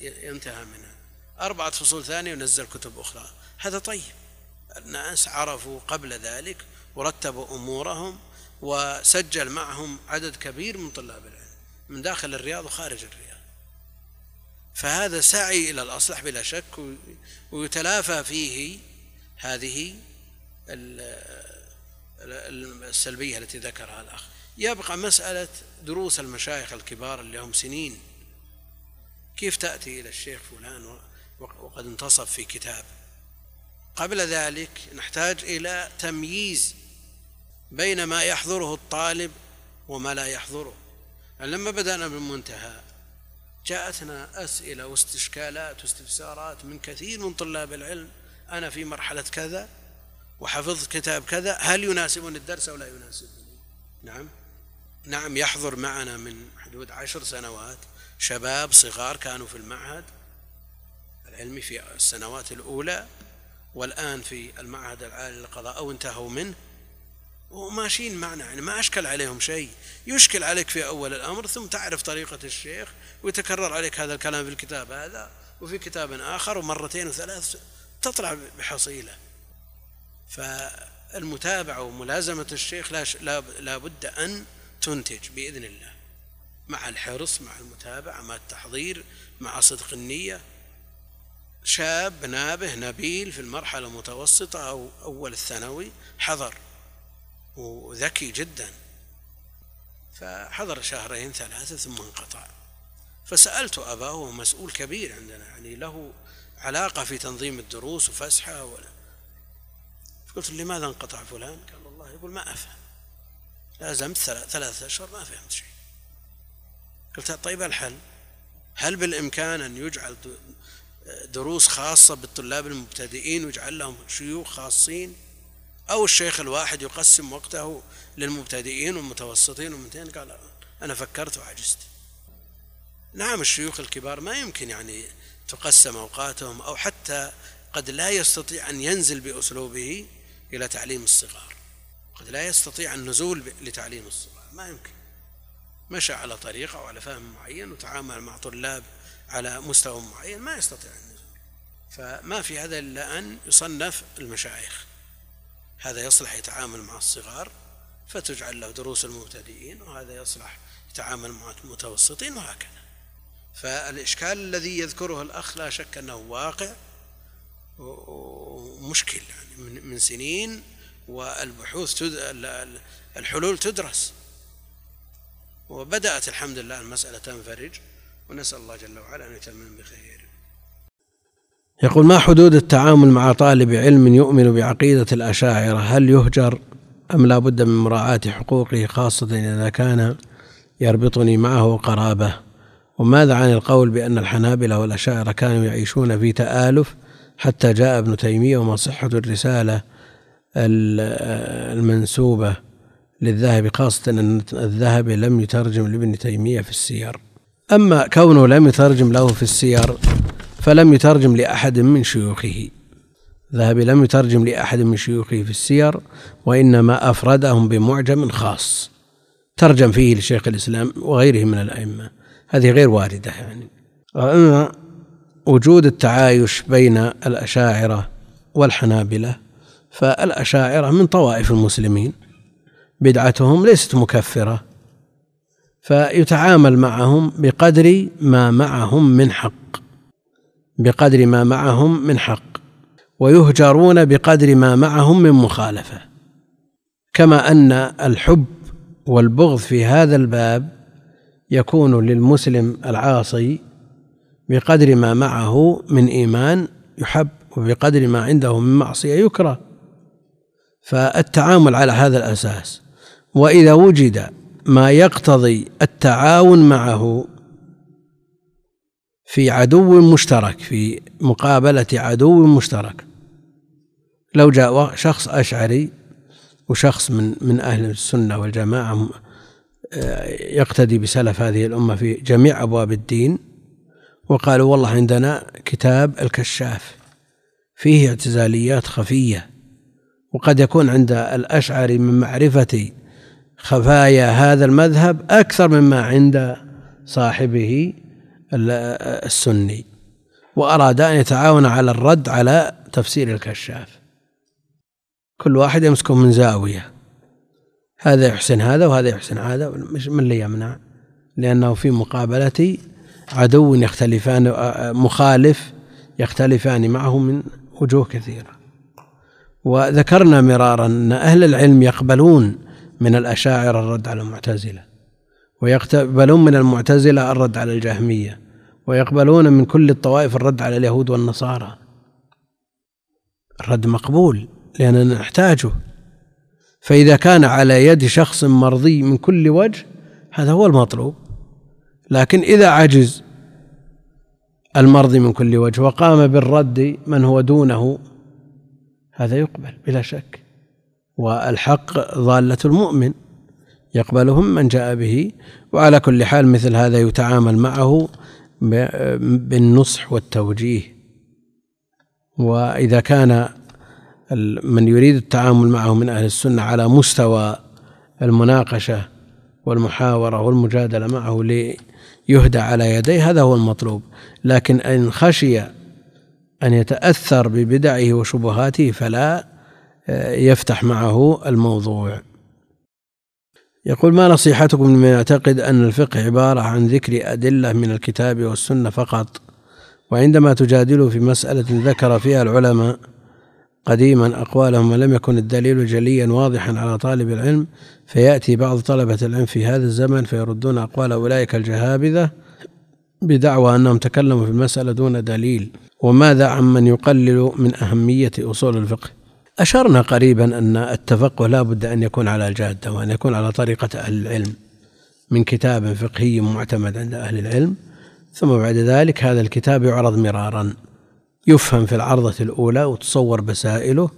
ينتهى منها. أربعة فصول ثانية ونزل كتب أخرى. هذا طيب. الناس عرفوا قبل ذلك ورتبوا أمورهم وسجل معهم عدد كبير من طلاب العلم. من داخل الرياض وخارج الرياض. فهذا سعي إلى الأصلح بلا شك ويتلافى فيه هذه السلبية التي ذكرها الأخ. يبقى مسألة دروس المشايخ الكبار اللي هم سنين. كيف تأتي إلى الشيخ فلان وقد انتصف في كتاب؟ قبل ذلك نحتاج إلى تمييز بين ما يحضره الطالب وما لا يحضره. لما بدأنا بالمنتهى جاءتنا أسئلة واستشكالات واستفسارات من كثير من طلاب العلم. أنا في مرحلة كذا وحفظت كتاب كذا. هل يناسبني الدرس أو لا يناسبني؟ نعم. نعم يحضر معنا من حدود عشر سنوات شباب صغار كانوا في المعهد العلمي في السنوات الأولى والآن في المعهد العالي للقضاء أو انتهوا منه. وماشيين معنا يعني ما أشكل عليهم شيء. يشكل عليك في أول الأمر ثم تعرف طريقة الشيخ ويتكرر عليك هذا الكلام في الكتاب هذا وفي كتاب آخر ومرتين وثلاث تطلع بحصيلة. فالمتابعة وملازمة الشيخ لا بد أن تنتج بإذن الله. مع الحرص مع المتابعة مع التحضير مع صدق النية. شاب نابه نبيل في المرحلة المتوسطة أو أول الثانوي حضر. وذكي جدا. فحضر شهرين ثلاثة ثم انقطع. فسألت أباه وهو مسؤول كبير عندنا يعني له علاقة في تنظيم الدروس وفسحة ولا. فقلت لماذا انقطع فلان؟ قال والله يقول ما أفهم. لازمت ثلاثة أشهر ما فهمت شيء. قلت طيب الحل؟ هل بالإمكان أن يجعل دروس خاصة بالطلاب المبتدئين ويجعل لهم شيوخ خاصين؟ أو الشيخ الواحد يقسم وقته للمبتدئين والمتوسطين والمنتهين قال أنا فكرت وعجزت. نعم الشيوخ الكبار ما يمكن يعني تقسم أوقاتهم أو حتى قد لا يستطيع أن ينزل بأسلوبه إلى تعليم الصغار. قد لا يستطيع النزول لتعليم الصغار. ما يمكن. مشى على طريقة وعلى فهم معين وتعامل مع طلاب على مستوى معين ما يستطيع النزول. فما في هذا إلا أن يصنف المشايخ. هذا يصلح يتعامل مع الصغار فتجعل له دروس المبتدئين وهذا يصلح يتعامل مع المتوسطين وهكذا. فالإشكال الذي يذكره الأخ لا شك أنه واقع ومشكل يعني من سنين والبحوث تد... الحلول تدرس. وبدأت الحمد لله المسألة تنفرج ونسأل الله جل وعلا أن يتمم بخير. يقول ما حدود التعامل مع طالب علم يؤمن بعقيدة الأشاعرة؟ هل يهجر أم لا بد من مراعاة حقوقه خاصة إذا كان يربطني معه قرابة؟ وماذا عن القول بأن الحنابلة والأشاعرة كانوا يعيشون في تآلف؟ حتى جاء ابن تيمية وما صحة الرسالة المنسوبة للذهبي خاصة أن الذهبي لم يترجم لابن تيمية في السير. أما كونه لم يترجم له في السير فلم يترجم لأحد من شيوخه. الذهبي لم يترجم لأحد من شيوخه في السير وإنما أفردهم بمعجم خاص. ترجم فيه لشيخ الإسلام وغيره من الأئمة. هذه غير واردة يعني. وأما وجود التعايش بين الأشاعرة والحنابلة فالأشاعرة من طوائف المسلمين. بدعتهم ليست مكفرة. فيتعامل معهم بقدر ما معهم من حق. بقدر ما معهم من حق ويهجرون بقدر ما معهم من مخالفة. كما أن الحب والبغض في هذا الباب يكون للمسلم العاصي بقدر ما معه من إيمان يحب وبقدر ما عنده من معصية يكره. فالتعامل على هذا الأساس وإذا وجد ما يقتضي التعاون معه في عدو مشترك في مقابلة عدو مشترك. لو جاء شخص أشعري وشخص من من أهل السنة والجماعة يقتدي بسلف هذه الأمة في جميع أبواب الدين وقالوا والله عندنا كتاب الكشاف فيه اعتزاليات خفية وقد يكون عند الأشعري من معرفة خفايا هذا المذهب أكثر مما عند صاحبه السني. وأراد أن يتعاون على الرد على تفسير الكشاف. كل واحد يمسكه من زاوية. هذا يحسن هذا وهذا يحسن هذا من اللي يمنع. لأنه في مقابلة عدو يختلفان مخالف يختلفان معه من وجوه كثيرة. وذكرنا مرارا أن أهل العلم يقبلون من الأشاعرة الرد على المعتزلة. ويقبلون من المعتزلة الرد على الجهمية ويقبلون من كل الطوائف الرد على اليهود والنصارى. الرد مقبول لأننا نحتاجه. فإذا كان على يد شخص مرضي من كل وجه هذا هو المطلوب. لكن إذا عجز المرضي من كل وجه وقام بالرد من هو دونه هذا يقبل بلا شك. والحق ضالة المؤمن. يقبلهم من جاء به. وعلى كل حال مثل هذا يتعامل معه بالنصح والتوجيه. وإذا كان من يريد التعامل معه من أهل السنة على مستوى المناقشة والمحاورة والمجادلة معه ليهدى على يديه هذا هو المطلوب. لكن إن خشي أن يتأثر ببدعه وشبهاته فلا آه، يفتح معه الموضوع. يقول ما نصيحتكم لمن يعتقد أن الفقه عبارة عن ذكر أدلة من الكتاب والسنة فقط؟ وعندما تجادله في مسألة ذكر فيها العلماء قديما أقوالهم ولم يكن الدليل جليا واضحا على طالب العلم فيأتي بعض طلبة العلم في هذا الزمن فيردون أقوال أولئك الجهابذة بدعوى أنهم تكلموا في المسألة دون دليل. وماذا عمن يقلل من أهمية أصول الفقه؟ أشرنا قريبا أن التفقه لا بد أن يكون على الجادة وأن يكون على طريقة أهل العلم من كتاب فقهي معتمد عند أهل العلم. ثم بعد ذلك هذا الكتاب يعرض مرارا يفهم في العرضة الأولى وتصور مسائله.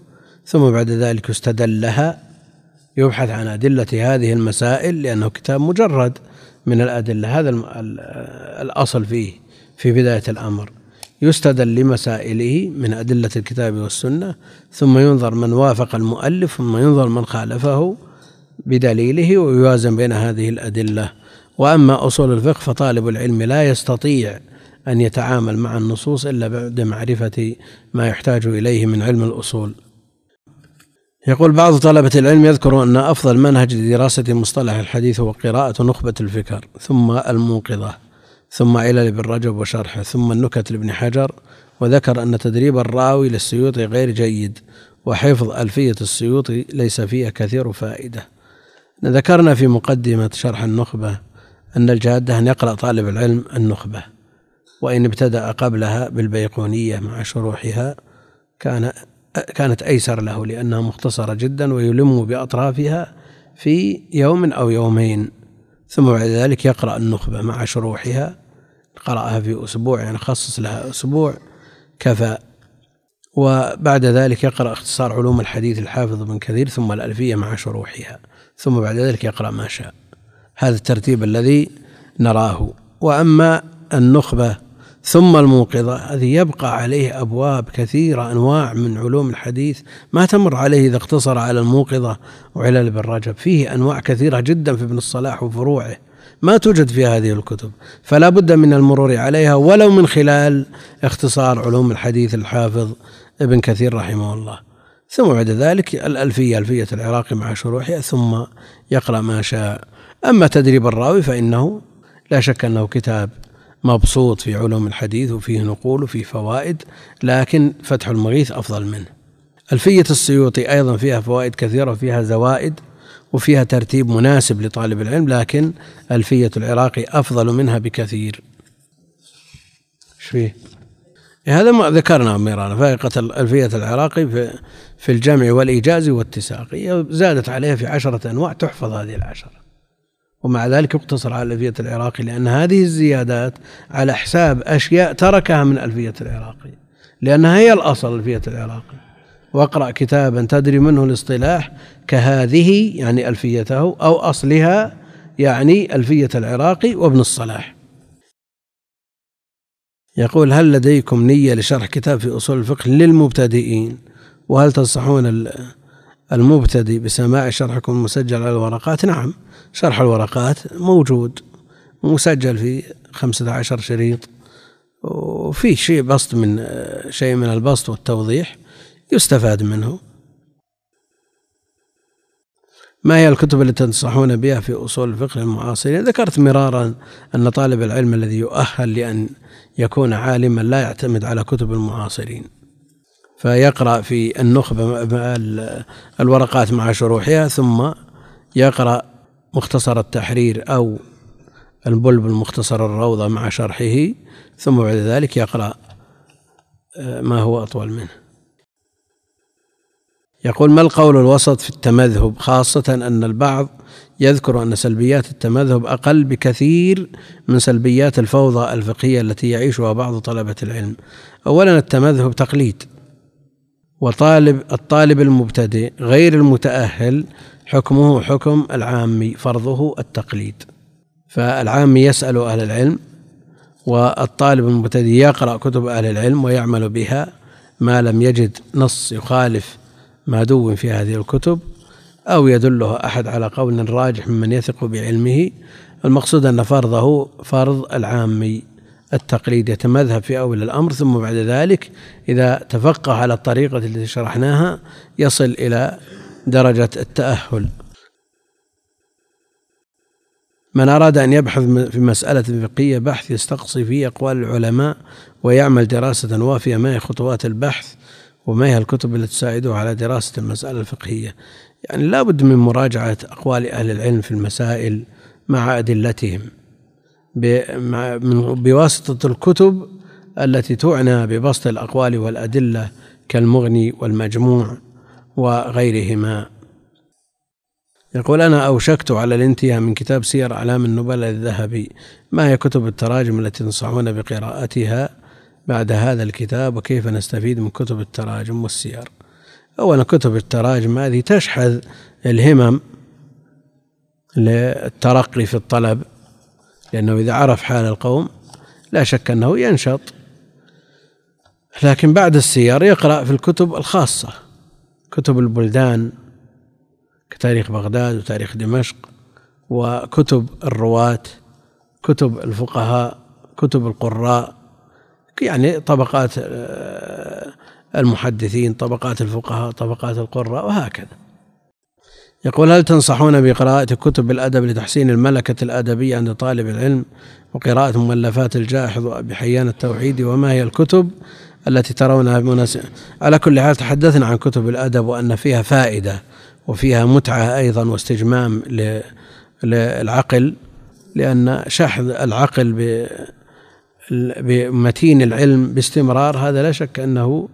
ثم بعد ذلك يستدل لها يبحث عن أدلة هذه المسائل لأنه كتاب مجرد من الأدلة. هذا الأصل فيه في بداية الأمر. يستدل لمسائله من أدلة الكتاب والسنة ثم ينظر من وافق المؤلف ثم ينظر من خالفه بدليله ويوازن بين هذه الأدلة. وأما أصول الفقه فطالب العلم لا يستطيع أن يتعامل مع النصوص إلا بعد معرفة ما يحتاج إليه من علم الأصول. يقول بعض طلبة العلم يذكر أن أفضل منهج لدراسة مصطلح الحديث هو قراءة نخبة الفكر ثم الموقظة. ثم علل ابن رجب وشرحه ثم النكت لابن حجر وذكر أن تدريب الراوي للسيوطي غير جيد وحفظ ألفية السيوطي ليس فيها كثير فائدة. ذكرنا في مقدمة شرح النخبة أن الجادة أن يقرأ طالب العلم النخبة وإن ابتدأ قبلها بالبيقونية مع شروحها كان كانت أيسر له لأنها مختصرة جدا ويلم بأطرافها في يوم أو يومين ثم بعد ذلك يقرأ النخبة مع شروحها قرأها في أسبوع يعني خصص لها أسبوع كفى. وبعد ذلك يقرأ اختصار علوم الحديث الحافظ بن كثير ثم الألفية مع شروحها ثم بعد ذلك يقرأ ما شاء. هذا الترتيب الذي نراه. وأما النخبة ثم الموقظة هذه يبقى عليه أبواب كثيرة أنواع من علوم الحديث ما تمر عليه إذا اقتصر على الموقظة وعلل ابن رجب. فيه أنواع كثيرة جدا في ابن الصلاح وفروعه. ما توجد في هذه الكتب. فلا بد من المرور عليها ولو من خلال اختصار علوم الحديث الحافظ ابن كثير رحمه الله. ثم بعد ذلك الألفية ألفية العراقي مع شروحها ثم يقرأ ما شاء. أما تدريب الراوي فإنه لا شك أنه كتاب مبسوط في علوم الحديث وفيه نقول وفيه فوائد لكن فتح المغيث أفضل منه. ألفية السيوطي أيضا فيها فوائد كثيرة وفيها زوائد وفيها ترتيب مناسب لطالب العلم لكن ألفية العراقي أفضل منها بكثير. فيه؟ هذا ما ذكرنا مرارا. فائقة ألفية العراقي في في الجمع والإيجاز والتساق زادت عليها في عشرة أنواع تحفظ هذه العشرة. ومع ذلك يقتصر على ألفية العراقي لأن هذه الزيادات على حساب أشياء تركها من ألفية العراقي لأنها هي الأصل ألفية العراقي واقرأ كتابا تدري منه الاصطلاح كهذه يعني ألفيته أو أصلها يعني ألفية العراقي وابن الصلاح. يقول هل لديكم نية لشرح كتاب في أصول الفقه للمبتدئين؟ وهل تنصحون المبتدئ بسماع شرحكم المسجل على الورقات؟ نعم شرح الورقات موجود مسجل في خمسة عشر شريط وفي شيء بسط من شيء من البسط والتوضيح. يستفاد منه. ما هي الكتب التي تنصحون بها في أصول الفقه المعاصرين؟ ذكرت مرارا أن طالب العلم الذي يؤهل لأن يكون عالما لا يعتمد على كتب المعاصرين. فيقرأ في النخبة الورقات مع شروحها ثم يقرأ مختصر التحرير أو البلبل مختصر الروضة مع شرحه ثم بعد ذلك يقرأ آه، ما هو أطول منه. يقول ما القول الوسط في التمذهب؟ خاصة أن البعض يذكر أن سلبيات التمذهب أقل بكثير من سلبيات الفوضى الفقهية التي يعيشها بعض طلبة العلم. أولا التمذهب تقليد وطالب الطالب المبتدئ غير المتأهل حكمه حكم العامي فرضه التقليد. فالعامي يسأل أهل العلم والطالب المبتدئ يقرأ كتب أهل العلم ويعمل بها ما لم يجد نص يخالف ما دون في هذه الكتب أو يدله أحد على قول راجح ممن يثق بعلمه. المقصود أن فرضه فرض العامي التقليد يتمذهب في أول الأمر ثم بعد ذلك إذا تفقه على الطريقة التي شرحناها يصل إلى درجة التأهل. من أراد أن يبحث في مسألة فقهية بحث يستقصي فيه أقوال العلماء ويعمل دراسة وافية ما هي خطوات البحث. وما هي الكتب التي تساعده على دراسة المسألة الفقهية؟ يعني لا بد من مراجعة أقوال أهل العلم في المسائل مع أدلتهم. بواسطة الكتب التي تعنى ببسط الأقوال والأدلة كالمغني والمجموع وغيرهما. يقول أنا أوشكت على الانتهاء من كتاب سير أعلام النبلاء الذهبي. ما هي كتب التراجم التي تنصحون بقراءتها؟ بعد هذا الكتاب وكيف نستفيد من كتب التراجم والسير. أولا كتب التراجم هذه تشحذ الهمم للترقي في الطلب لأنه إذا عرف حال القوم لا شك أنه ينشط. لكن بعد السير يقرأ في الكتب الخاصة كتب البلدان كتاريخ بغداد وتاريخ دمشق وكتب الرواة كتب الفقهاء كتب القراء. يعني طبقات آه، المحدثين طبقات الفقهاء طبقات القراء وهكذا. يقول هل تنصحون بقراءة كتب الأدب لتحسين الملكة الأدبية عند طالب العلم وقراءة مؤلفات الجاحظ وأبي حيان التوحيدي وما هي الكتب التي ترونها مناسبة على كل حال تحدثنا عن كتب الأدب وأن فيها فائدة وفيها متعة أيضا واستجمام للعقل لأن شحذ العقل بمتين العلم باستمرار هذا لا شك أنه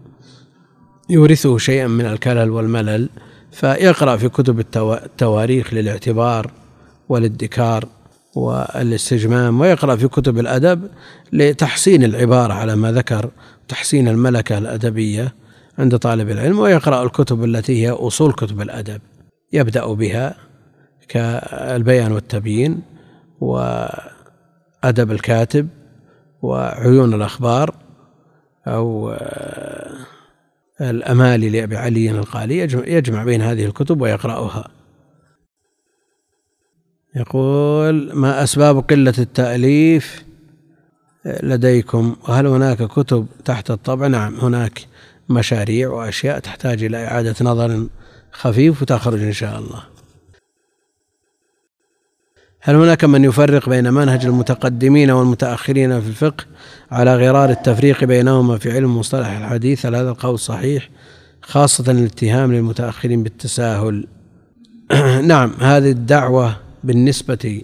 يورثه شيئا من الكلل والملل. فيقرأ في كتب التواريخ للاعتبار والادكار والاستجمام ويقرأ في كتب الأدب لتحسين العبارة على ما ذكر تحسين الملكة الأدبية عند طالب العلم ويقرأ الكتب التي هي أصول كتب الأدب. يبدأ بها كالبيان والتبيين وأدب الكاتب. وعيون الأخبار أو الأمالي لأبي علي القالي يجمع بين هذه الكتب ويقرأها. يقول ما أسباب قلة التأليف لديكم؟ وهل هناك كتب تحت الطبع؟ نعم هناك مشاريع وأشياء تحتاج إلى إعادة نظر خفيف وتخرج إن شاء الله. هل هناك من يفرق بين منهج المتقدمين والمتأخرين في الفقه على غرار التفريق بينهما في علم مصطلح الحديث؟ هل هذا القول صحيح؟ خاصة الاتهام للمتأخرين بالتساهل. نعم هذه الدعوة بالنسبة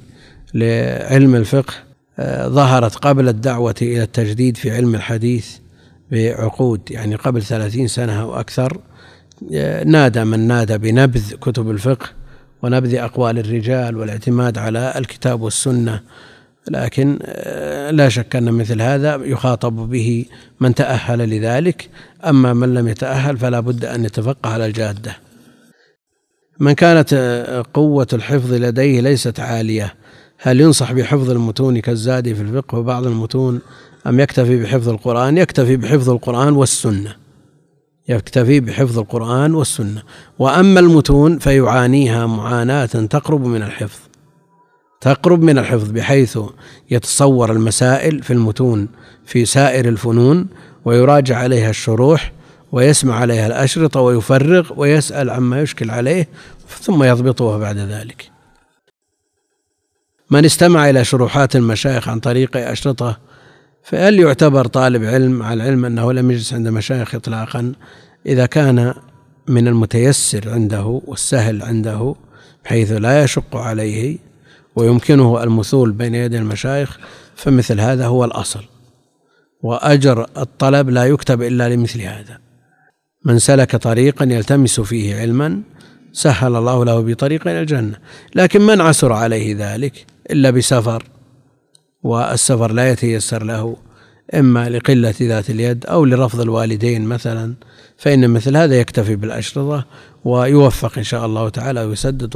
لعلم الفقه آه، ظهرت قبل الدعوة إلى التجديد في علم الحديث بعقود يعني قبل ثلاثين سنة أو أكثر. آه، نادى من نادى بنبذ كتب الفقه ونبذ أقوال الرجال والاعتماد على الكتاب والسنة. لكن آه، لا شك أن مثل هذا يخاطب به من تأهل لذلك. أما من لم يتأهل فلا بد أن يتفقه على الجادة. من كانت آه، قوة الحفظ لديه ليست عالية. هل ينصح بحفظ المتون كالزاد في الفقه وبعض المتون أم يكتفي بحفظ القرآن؟ يكتفي بحفظ القرآن والسنة. يكتفي بحفظ القرآن والسنة. وأما المتون فيعانيها معاناة تقرب من الحفظ تقرب من الحفظ بحيث يتصور المسائل في المتون في سائر الفنون ويراجع عليها الشروح ويسمع عليها الأشرطة ويفرغ ويسأل عما يشكل عليه ثم يضبطها بعد ذلك. من استمع إلى شروحات المشايخ عن طريق أشرطة فهل يعتبر طالب علم على العلم أنه لم يجلس عند مشايخ إطلاقا؟ إذا كان من المتيسر عنده والسهل عنده بحيث لا يشق عليه ويمكنه المثول بين يدي المشايخ فمثل هذا هو الأصل. وأجر الطلب لا يكتب إلا لمثل هذا. من سلك طريقا يلتمس فيه علما سهل الله له بطريق إلى الجنة. لكن من عسر عليه ذلك؟ إلا بسفر. والسفر لا يتيسر له إما لقلة ذات اليد أو لرفض الوالدين مثلا فإن مثل هذا يكتفي بالأشرطة ويوفق إن شاء الله تعالى ويسدد